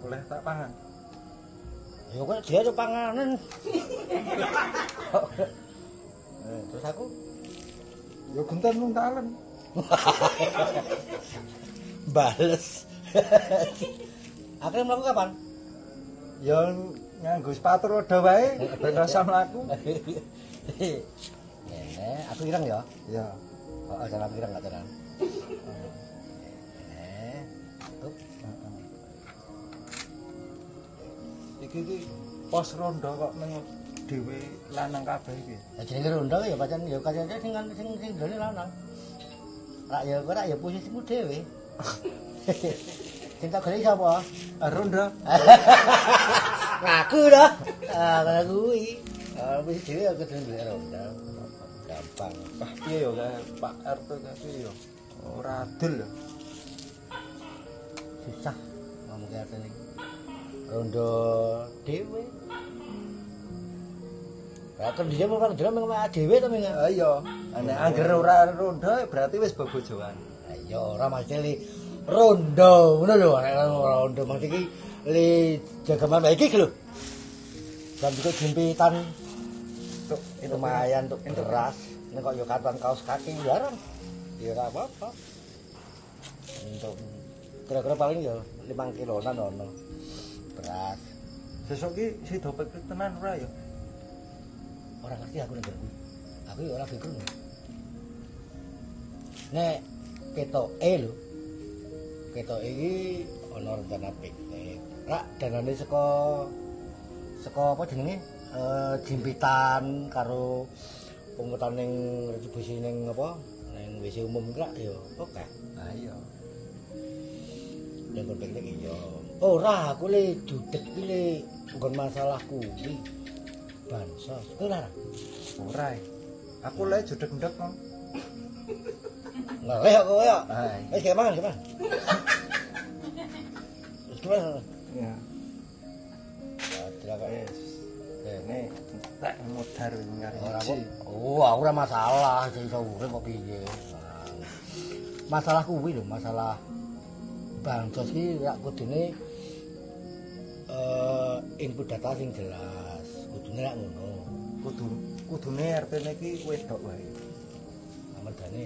Oleh tak pangan. Ya kok dia ada panganan. Eh, terus aku Ya genten mung talen. bales. Akhirnya mlaku kapan? Ya nganggo sepatu roda wae ben rasa mlaku. Eh, aku ireng ya. Ya. Oh, jalan ireng gak jalan. Eh, tuh. Iki iki pos rondo kok ning dhewe lanang kabeh iki. Ya jenenge rondo ya pancen ya kacane sing sing sing ndone lanang. Rak ya kok rak ya posisimu dhewe. Sing tak golek sapa? Ah, Rondo. Ngaku dah. Ah, kaya kuwi. Ah, wis dhewe aku golek rondo. Gampang. Wah, piye kae Pak RT kae ya. Ora adil. Susah ngomong kaya ngene. Rondo dhewe. Lah kerja mau kan dhewe mung dhewe to ming. Ah iya. Nek angger ora rondo berarti wis bobojoan. Lah iya ora mesti rondo ngono lho nek rondo maksud iki li jagaman iki lho. Dan juga jimpitan untuk lumayan untuk beras. Nek kok yo katuan kaos kaki jarang. Ya ora apa-apa. Untuk kira-kira paling ya 5 kiloan ono beras. Sesuk ki sida pikir tenan ora ya? Ora ngerti aku nek kuwi. Aku ora pikir. Nek ketoke lho. Ketoke iki ana rencana piknik. Rak danane saka saka apa jenenge? Eh jimpitan karo pungutan ning retribusi ning apa? Ning WC umum ki rak ya oke. Nah iya. Ning kon piknik iya. Ora, aku le judeg ki le nggon masalah kuwi. Bansos. Lara. Ora. Aku lek jodek ndek Mang. Ngeleh kok kowe ya. Wis gak mangan, gak mangan. Wis gimana? Ya. Kok. Wis. Dene tak modar Ora kok. ngaji. Oh, aku ora masalah, sing iso urip kok piye. Masalah kuwi lho, masalah bansos iki rak kudune eh input data sing jelas. Kudune rak ngono. Kudu kudune RT-ne iki wedok wae. Amerdane.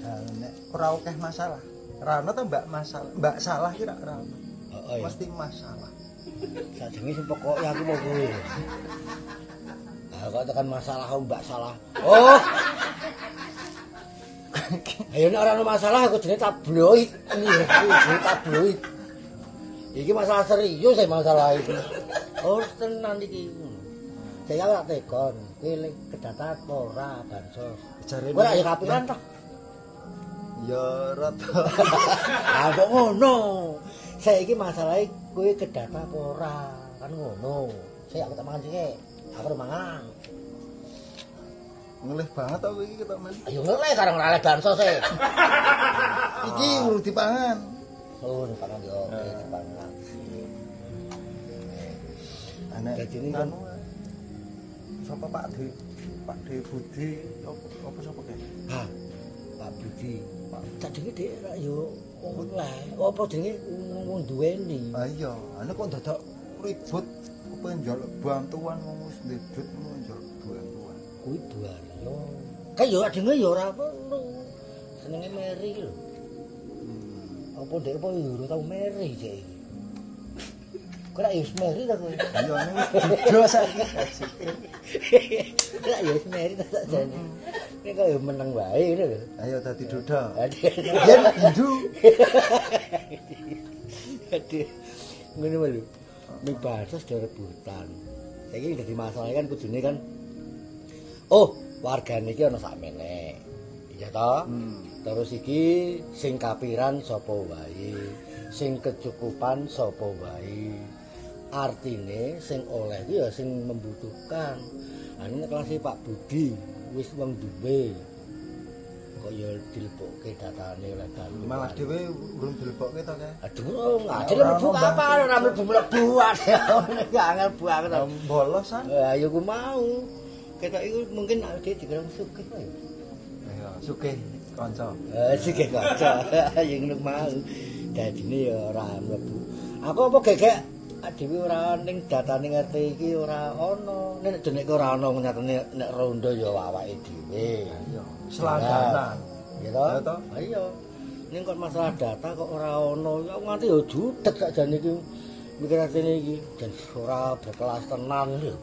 Nah, nek ora akeh masalah. Ora ono to Mbak masalah. Mbak salah ki ora ono. Heeh ya. Mesti masalah. Sajenge sing pokoke aku mau kuwi. Ah kok tekan masalah mbak salah. Oh. Ayo nek ora ono masalah aku jenenge tabloid. Iya, tabloid. Iki masalah serius ya masalah itu. Oh, tenan iki. Saya ora tekon, kowe lek kedata apa ora bansos. Jarene Kowe ora ya kapiran toh. Ya rada. Ah kok ngono. Saiki masalahe kowe kedata apa ora? Kan ngono. Saya aku tak mangan sik. Aku mangan. Ngelih banget aku iki ketok men. Ayo ngeleh karang ora bansos e. Iki urung dipangan. Oh, dipangan yo, oke dipangan. Anek Dadi ini kan sapa Pak De? Pak De Budi apa apa sapa kae? Ha. Pak Budi. Pak sadenge dhek ra yo oleh. Apa jenenge wong duweni. Ah iya, ane kok dadak ribut kepen njaluk bantuan wong wis ngono njaluk bantuan. Kuwi duaryo. Kae yo adenge yo ora perlu. Senenge Mary lho. Apa dhek apa ora tau Mary dhek iki. Kok ra yo wis Mary ta kowe? Iya ane wis dido saiki. Kok yo wis Mary ta sakjane. Nek kok yo meneng wae ngono lho. Ayo dadi dodo. Aduh. Yen Hindu. Aduh. Ngono wae lho. Ning batas do rebutan. Saiki dadi masalah kan kudune kan Oh, wargane iki ana sakmene. Iya toh? Terus iki sing kapiran sapa wae, sing kecukupan sapa wae. Artine sing oleh iki ya sing membutuhkan. Nek kelas Pak Budi wis wong duwe. Kok ya dilebokke datane oleh bantu. Malah dhewe urung dilebokke to kae. Aduh, ngajeng mlebu apa ora mlebu-mlebu ae. Angel banget. Bolosan. Lah ya ku mau. Ketok iku mungkin awake dhewe dikira sugih wae. Sugih kanca. Eh sugih kaca. Ya ngono mau. Dadine ya ora mlebu. Aku apa gegek dhewe ora ning datane RT iki ora ana. Nek jenenge ora ana nyatane nek rondo ya awake dhewe. Iya, selangganan. Ya toh? Ya toh? Iya. Ning kok masalah data kok ora ana, ya nganti ya judeg sakjane iki mikir atine iki dan ora berkelas tenan lho.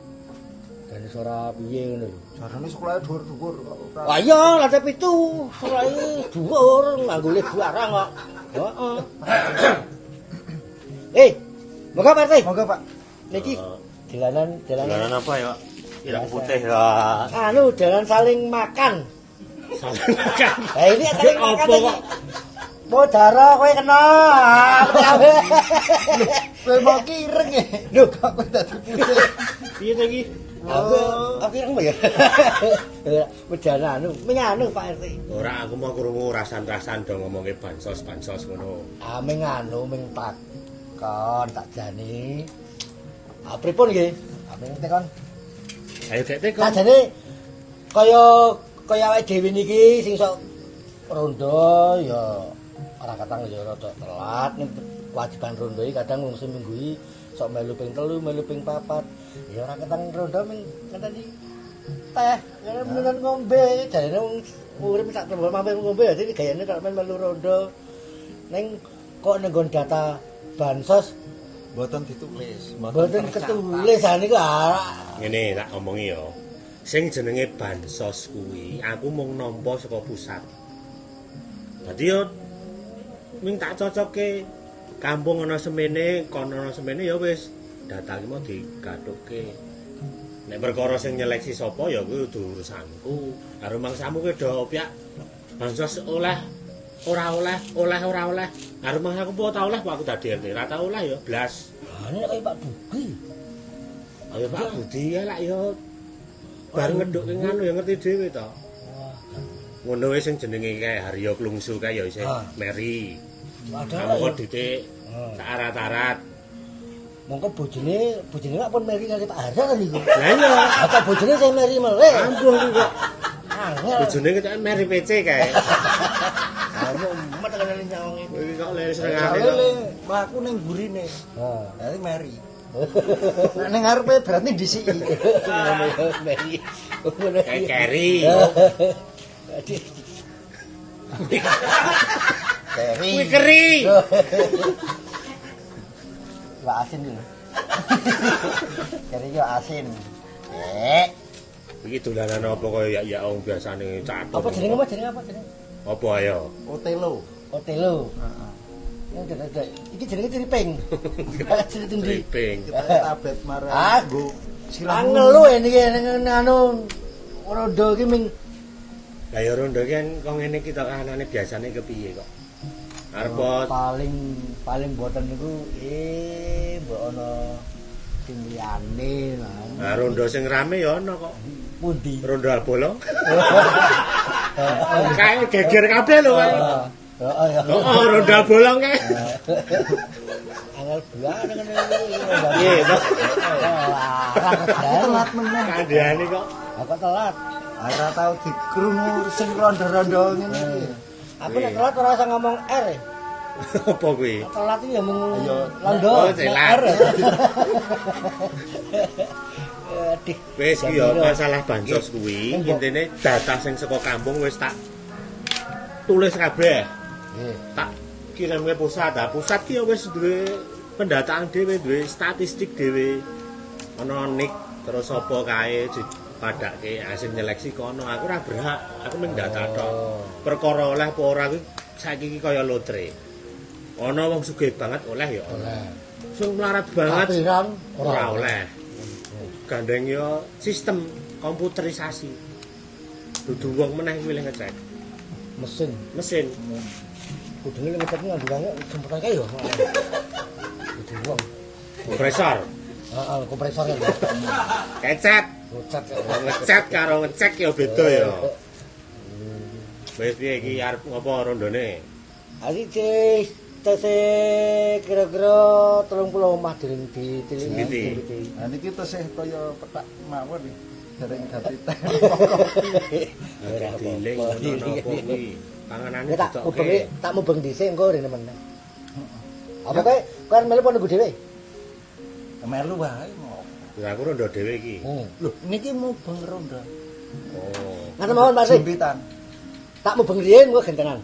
Dan ora piye ngono lho. Jarane sekolah dhuwur-dhuwur kok. Lah iya, lantai pitu, selain dhuwur nganggo le barang kok. Heeh. Eh, moga Pak RT. Monggo Pak. Niki dolanan Dolanan apa ya? Irang putih ya. anu dalan saling makan. Saling makan. Lah ini saling makan iki. Mau dara kowe kena. Kowe mau kireng ya. Lho, Kok kowe dadi putih. Piye to iki? Aku aku ireng ya. Wedana anu, menyanu Pak RT. Ora aku mau krungu rasan-rasan do ngomongke bansos-bansos ngono. Ah ming anu ming takon tak jani. Ah pripun nggih? Ah ming tekon. Ayo dek teko. Tak jane kaya kaya awake dhewe niki sing sok rondo ya ora kadang ya rada telat ning kewajiban rondo iki kadang wong seminggu iki sok melu ping telu, melu ping papat. Ya ora kadang rondo ming ngenteni teh, ya menen ngombe, jarene wong urip sak tembe mampir ngombe ya jadi gayane tok men melu rondo. Ning kok nenggon data bansos Mboten ditulis, mboten ketulis ane ku arek Ngene tak omongi ya. Sing jenenge bansos kuwi aku mung nampa saka pusat. Dadi yo ming tak cocoke kampung ana semene, kono ana semene ya wis data iki mau digathuke. Nek perkara sing nyeleksi sapa ya kuwi urusanku. Karo mangsamu kuwi do opyak bansos oleh ora oleh, oleh ora oleh. Karo mangsaku apa ta oleh kok aku dadi RT. Ora tau oleh ya blas. Ane kaya Pak Dugi. Ayo Pak Budi ya lak ya bar ngeduk ning anu ya ngerti dhewe to. Ngono wis sing jenenge kae Haryo Klungsu kae ya isih Ah. Meri. Padahal Kamu kok ditik Ah. sak arat-arat. mongko bojone bojone kok pun meri kali Pak Harja kan iku. Lah iya, Atau bojone sing meri meleh. ampuh iki kok. Bojone ketok Meri PC kae. Aku emet kan nyawang iki. Iki kok lere Soalnya senengane le, kok. aku ning gurine. Ha. Dadi meri. Nek ning ngarepe berarti disiki. Meri. Kayak ya. keri. Jadi Keri. Kuwi keri. Wah asin dulu. Kari yo asin. Eh, Iki dolanan apa kaya ya ya wong biasane catur. apa jenenge apa jenenge apa jenenge? Apa ayo? Otelo. Otelo. Heeh. Yang dede. Iki jenenge ndi? Triping. Kita tablet marah. Ah. Angel lu ning anu rondo iki ming Lah ya rondo kan kok ngene iki to kanane biasane kepiye kok? Arep paling paling boten niku eh mbok ana sing liyane lah. Nah, rondo sing rame ya ana kok. Pundi? Rondo Abolong. Kae geger kabeh lho kae. Heeh ya. Oh, rondo Abolong kae. Angel bulan ngene Iya, toh. Telat meneh. Kandhane kok. Aku telat. ora tau dikrungu sing rondo-rondo ngene iki. Aku nek telat ora usah ngomong R. Apa kuwi? Telat iki ya mung londo. Oh, telat. R. Aduh. Wis iki ya masalah bansos kuwi intine data sing saka kampung wis tak tulis kabeh. Nggih. Tak kirim ke pusat. Nah, pusat ki wis duwe pendataan dhewe, duwe statistik dhewe. Ana nik terus apa kae padake asing nyeleksi kono. Aku ora berhak. Aku mung data tok. Perkara oleh apa ora kuwi saiki iki kaya lotre. Ana wong sugih banget oleh ya oleh. Sing melarat banget ora oleh. Gandeng yo sistem komputerisasi. Dudu wong meneh kuwi le ngecek mesin. mesin. Kudune ngecek nganggo kanggo semprotan kae yo. Kudu wong. Kompresor, Heeh, kompresornya. kecet, Ngecek. ngecet karo ngecek ya beda ya. Wis piye iki arep ngopo rondone? Ari tes tese kira-kira 30 omah dereng. Dimbiti. Nah niki tesih kaya petak mawon iki. Dereng dadi teh. Agak diling ngono kuwi. Panganane tak mubengi tak mubeng dhisik engko rene meneh. Apa kae kan melu pon nunggu dhewe? Melu wae aku rondo dhewe iki. Hmm. Lho niki mau bang ronda. Oh. Ngaten mawon Pak Sih. Jempitan. Tak mubeng riyen kok gentenan.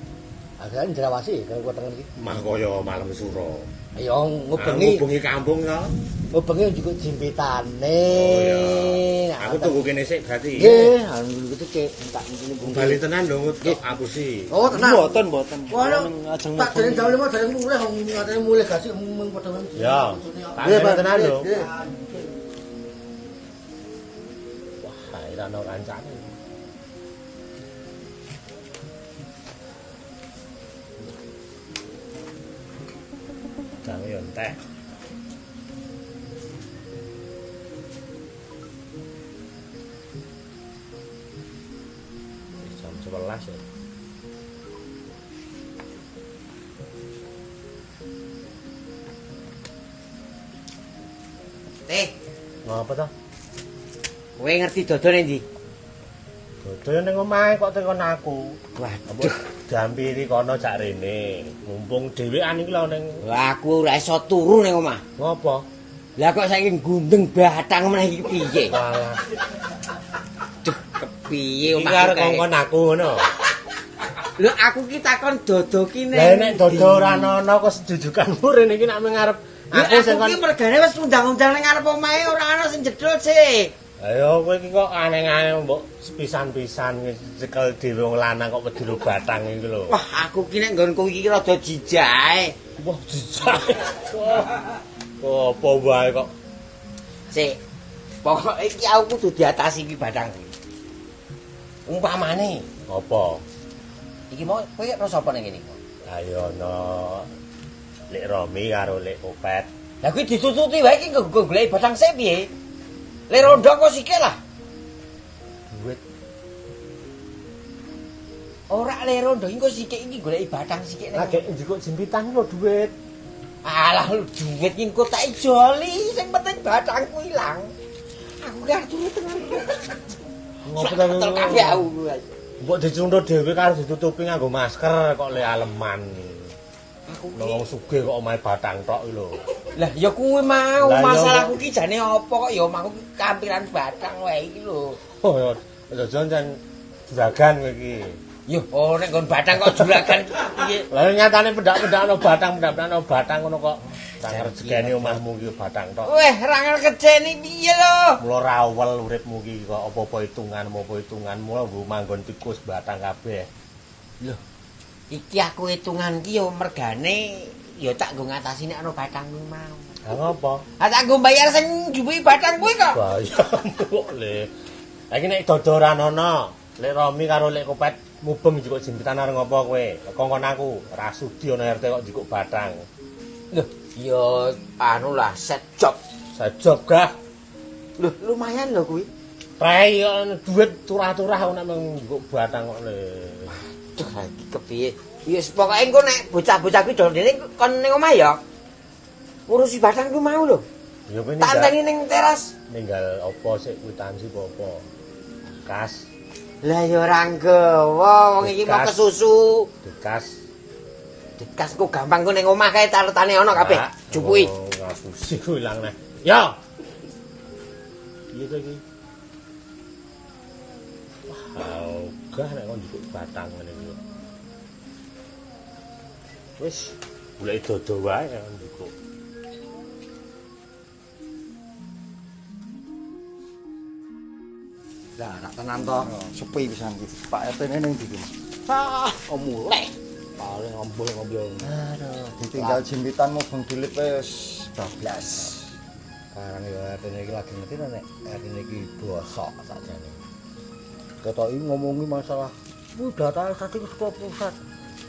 Akhirnya njrawasi kalau kuwatangan iki. Mah kaya malam suro. Ayo Ah, ngubengi, Ngubengi kampung ya. ngubengi juga jimpitane. Oh ya. Nah, Aku tunggu kene sik berarti. Nggih, anu gitu cek tak ngene Bali tenan lho ngut apusi. Oh, tenang. Mboten mboten. Wah, tak dereng jam 5 dereng mulih wong ngatene mulih gaji mung padha. Ya. Tak tenan lho. Nggih. Wah, ira ono kancane. Jangan yo entek. Jam 11 ya. Teh, Ngapa to? Kowe ngerti dodone ndi? Dodo ning omahe kok tekan aku. Waduh, dampiri kono jak rene. Mumpung dhewean iki lho ning Lah aku ora iso turu ning omah. ngopo? Lah kok saiki gundeng batang meneh iki piye? Walah, Cuk kepiye iki omahku arep kae? ngongkon aku ngono. Lho aku ki takon dodo ki ning. Lah nek dodo ora ana kok sejujukanmu rene iki nek ngarep Aku sing kon mergane wis undang-undang ning ngarep omahe ora ana sing jedul sih. Ayo kowe iki kok aneh-aneh mbok pisan-pisan cekel dhewe wong lanang kok wedhuru batang iki lho. Wah, aku ki nek nggonku iki rada jijae. Wah, jijak. Wah, apa wae kok. Sik. Pokoke iki aku kudu diatasi iki batang kuwi. Umpamane, Apa? iki mau kowe karo sapa ning kene? Ayo ana Lek Romi karo Lek Kopet. Lah kuwi ditututi wae iki nggo golek batang sik piye? Le rondo kok sikil lah. Duit Ora le rondo iki kok sikik iki golek batang sikik ning. lagi njikuk jempitan lho duit. Alah lu duit iki engko tak ijoli, sing penting batangku ilang. Aku arep turu tenan. Ngopo ta aku. Mbok dicunthuk dhewe karo ditutupi nganggo masker kok le aleman. Aku Lho wong sugih kok omahe batang tok iki lho. Lah ya kuwi mau Lah, ya, masalahku kok. ki jane apa kok ya omahku kampiran batang wae iki lho. Oh, aja jan juragan kowe iki. Yo, oh nek nggon batang kok juragan piye? Lah nyatane pendak-pendak no batang, pendak-pendak no batang ngono kok. Tak rezekine omahmu iki batang tok. Weh, rangan keceni piye lho? Mula rawel uripmu iki kok apa-apa hitungan, apa hitungan mula nggo manggon tikus batang kabeh. Iki aku hitungan ki yo mergane yo tak nggo ngatasi nek ana batang kuwi mau. Lah ngopo? Ah tak nggo bayar sing njupuhi batang kuwi kok. Bayam le. Lah iki nek dodo ora ana, Lek Romi karo Lek Kopet mubeng njikuk jempitan arep ngopo kowe? Kongkon aku, ora sudi ana RT kok njikuk batang. Lho, yo anu lah set job. Sajob gah. Lho, lumayan lho kuwi. Rai duit turah-turah nek njikuk batang kok le. Duh, iki kepiye? Wis pokoke engko nek bocah-bocah kuwi dol dene kon ning omah ya. Ngurusi batang kuwi mau lho. Ya ninggal, anteni ning teras. ninggal apa sik kwitansi apa. Kas, Lah ya ora nggawa wong iki mau kesusu. dikas. Dikas kok gampang ku ning omah kae catetane ana kabeh. Pak. Jupuhi. Oh, ngapusi ku ilang neh. Yo. Piye to iki? Wah, ogah nek kon njupuk batang ngene iki. Wis, golek dodo wae kon njupuk. Lah, tak tenan to. Sepi pisan iki. Pak RT ning ndi iki? Ah, omuleh. Paling ngombol-ngombol. Aduh, ditinggal jempitan mubeng dilit wis bablas. Sekarang ya RT iki lagi ngerti to nek RT iki bosok sakjane. Ketoki ngomongi masalah "Wih, data tadi ke sekolah pusat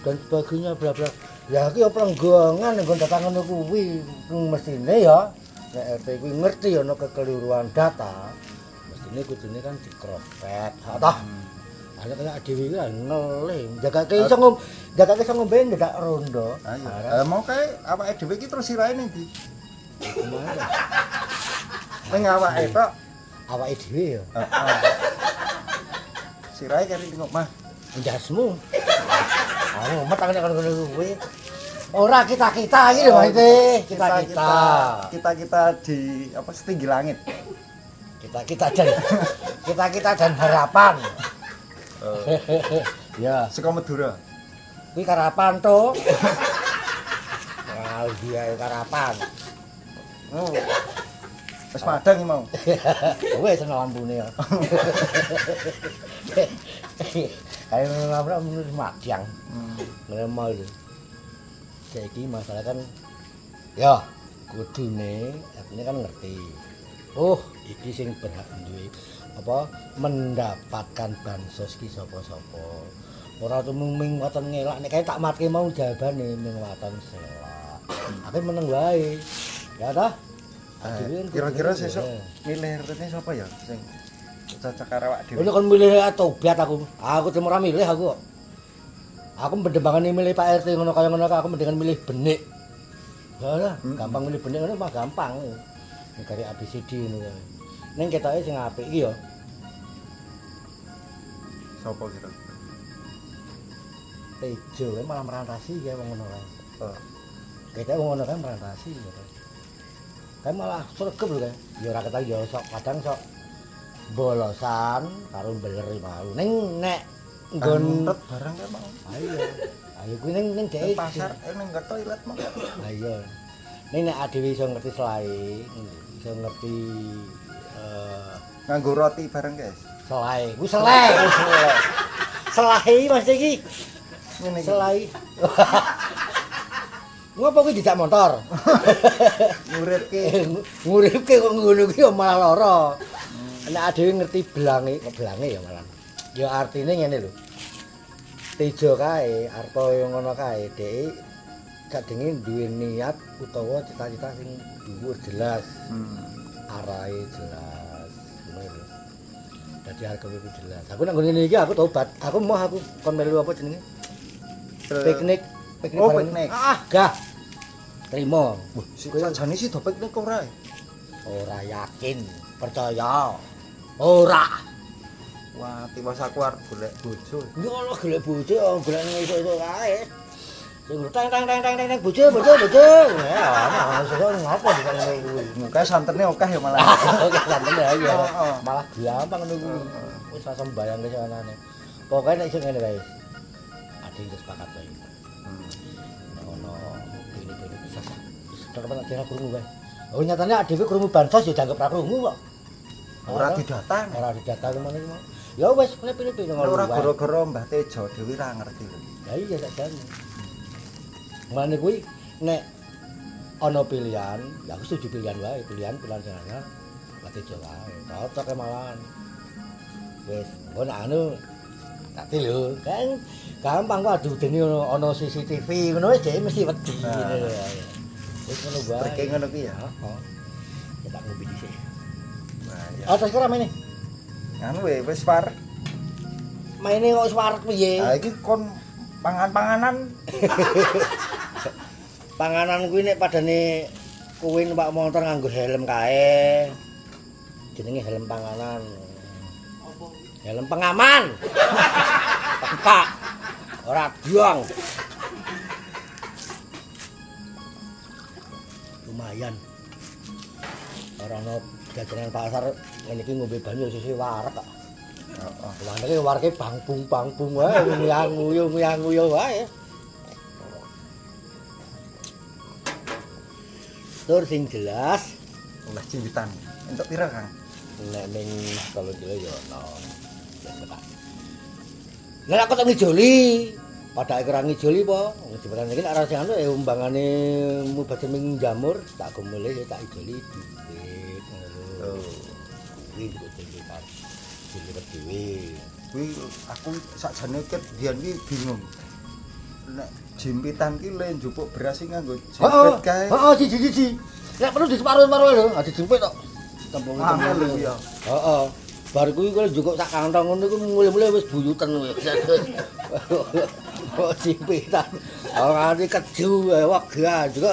dan sebagainya bla bla. Ya iki ya pelenggongan nggon data ngono kuwi mestine ya nek RT kuwi ngerti ana kekeliruan data. Mestine kudune kan di cross check. Ha toh. Ana kaya dhewe iki ngelih, jagake iso ngom, jagake iso ngombe ndak rondo. Ayo. Arep Eh, mau kae awake dhewe iki terus sirahe ning ndi? Ning awake tok. Awake dhewe ya. Heeh. Sirahe kari ning omah. Jasmu. Anu, metang nek ngono kuwi. Ora kita-kita iki lho maksudnya. Kita-kita. Kita-kita di apa setinggi langit. Kita-kita dan kita-kita dan harapan. ya, Saka Madura. kuwi karapan to. Wah, dia karapan. Oh. Wis madang iki mau. Wes ana lampune. Kayak nabrak menurut madang. Ngremol lho. Saiki masalah kan ya kudune artinya kan ngerti. Oh, iki sing berhak duwe apa mendapatkan bansos ki sapa-sapa. Ora tuming ngoten ngelak nek tak matke mau jawabane ming waton selak. Aku meneng wae. Ya dah. Eh, Kira-kira sesuk milih RT sapa ya sing cocok karo awak dhewe. Ini kan milih tobat aku. Aku timur milih aku. kok. Aku mendembangan milih Pak RT ngono kaya ngono aku mendingan milih benik. Ya lah, gampang milih benik ngono mah gampang. Negari ABCD ngono. Ning ketoke sing apik iki ya Sapa kira? Tejo kae malah merantasi kae wong ngono kae. Oh. Kita wong ngono kae merantasi. Kae malah sregep lho kae. Ya ora ketang ya sok kadang sok bolosan karo beler mau. Ning nek nggon Nggon barang kae mau. ayo. Ayo kuwi ning ning Ning dhek pasar eh ning ke toilet mau. Ayo. Ning nek adewe iso ngerti selai, iso ngerti eh Nganggo roti bareng, guys. selai. Ku selai. Selai Mas iki. Ngene iki. Selai. Ngopo kuwi dijak motor? Muridke. Nguripke kok ngono kuwi malah lara. Nek adewe ngerti blange, kok blange ya malah. Ya artine ngene lho. Tejo kae, arep yo ngono kae, dhek kadenge duwe niat utawa cita-cita sing dhuwur jelas, Hmm. arahe jelas. Ngono. Dadi harga kuwi jelas. Aku nek ngene iki aku tobat. Aku mau aku kon melu apa jenenge? Piknik. Piknik. Oh, piknik. Ah, gah. Terima. Wah, si sajane sih do piknik ora. eh? Ora yakin, percaya. Ora. Wah, tiwas aku arep golek bojo. Ya Allah golek bojo, golek iso-iso kae. Sing tang tang tang tang tang bojo bojo bojo. Ya, ana ngopo di kene kuwi. Muka santerne akeh ya malah. Oke, santen ya. Malah gampang kuwi. Wis asa mbayang ke sanane. Pokoke nek iso ngene wae. Ade wis sepakat wae. Nek ono ini-ini bisa tetep nek kira krungu wae. Oh nyatane adewe krungu bansos ya dianggap ra krungu kok. Ora didatang. Ora didata kemana iki. Ya wis pilih-pilih ngono. Ora gara-gara Mbah Tejo dhewe ra ngerti lho. Ya iya tak jane. Mane kuwi nek ana pilihan, ya aku setuju pilihan wae, pilihan pilihan sing anyar. Mati jo wae. Cocok malahan. Wis, ngono anu tak lho, kan gampang kok adu dene ono ono CCTV ngono wis dhek mesti wedi. Wis ngono wae. Berke ngono ki ya. Heeh. Tak ngombe dhisik. Ya. Kira maine. Anu we wis par. Maine kok suwarek piye? Ha iki kon pangan-panganan Panganan kuwi nek padane kuwi numpak motor nganggo helm kae. Jenenge helm panganan. Helm pengaman. Peka. Ora diong. Lumayan. Ora ono jajanan pasar ngene iki ngombe banyu sisi warek kok. Heeh. Wareke wareke bangpung-bangpung wae nguyang-nguyung wae. Tur sing jelas oleh ciwitan. Entuk pira, Kang? nek ning kalau kilo ya ono. Lah aku tak ngijoli. Padahal kira ngijoli po. Iki nek ora sing anu ya umbangane mubate ming jamur tak gomule ya tak ijoli. Oh. Kuwi kok dhewe kan. Dhewe. Kuwi aku sakjane ket biyen ki bingung. Nek jimpitan ki le njupuk beras iki nganggo Heeh. jimpit kae. Heeh siji-siji. Nek perlu di separuh-separuh lho, aja jempit tok. Tempung Angel lho ya. Heeh. Bar kuwi kok njukuk sak kantong ngono iku mulai-mulai wis buyutan wis. Kok jimpitan. Oh nganti keju wegah juga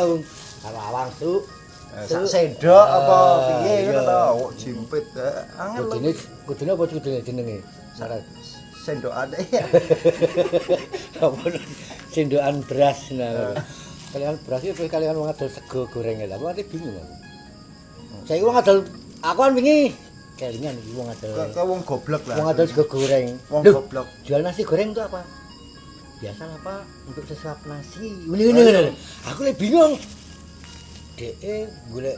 karo awang su. Eh, Sak sendok apa Ah, piye ngono iya. to? Oh, jimpit. eh, Angel. Kudune kudune apa kudune jenenge? Syarat. Sendokane ya. Apa sendokan beras nah. Kalian beras itu kalian wong adol sego goreng lha. Aku nanti bingung aku. Saiki wong adol aku kan wingi kelingan iki wong adol. Ke wong goblok lah. Wong adol sego goreng. Wong goblok. jual nasi goreng itu apa? Biasa apa? Untuk sesuap nasi. Ini ini. Aku lebih bingung. DE golek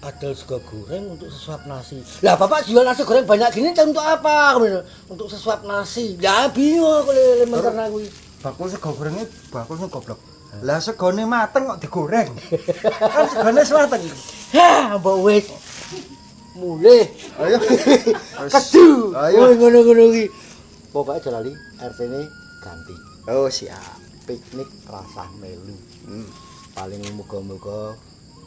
adol sego goreng untuk sesuap nasi. Lah bapak jual nasi goreng banyak gini untuk apa? Untuk sesuap nasi. Ya bingung aku le mencer aku. Bakul sego gorenge bakul sing goblok. Lah segone mateng kok digoreng. kan segone wis mateng. Hah, mbok wis. Mulih. Ayo. Kedu. Ayo. Ngono-ngono iki. Pokoke aja lali RT-ne ganti. Oh, siap. Piknik rasah melu. Hmm. Paling muga-muga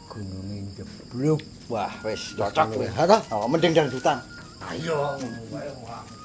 gununge jeblok. Wah, wis cocok kuwi. Ha ta? Oh, mending dangdutan. Ayo. Nonton sedut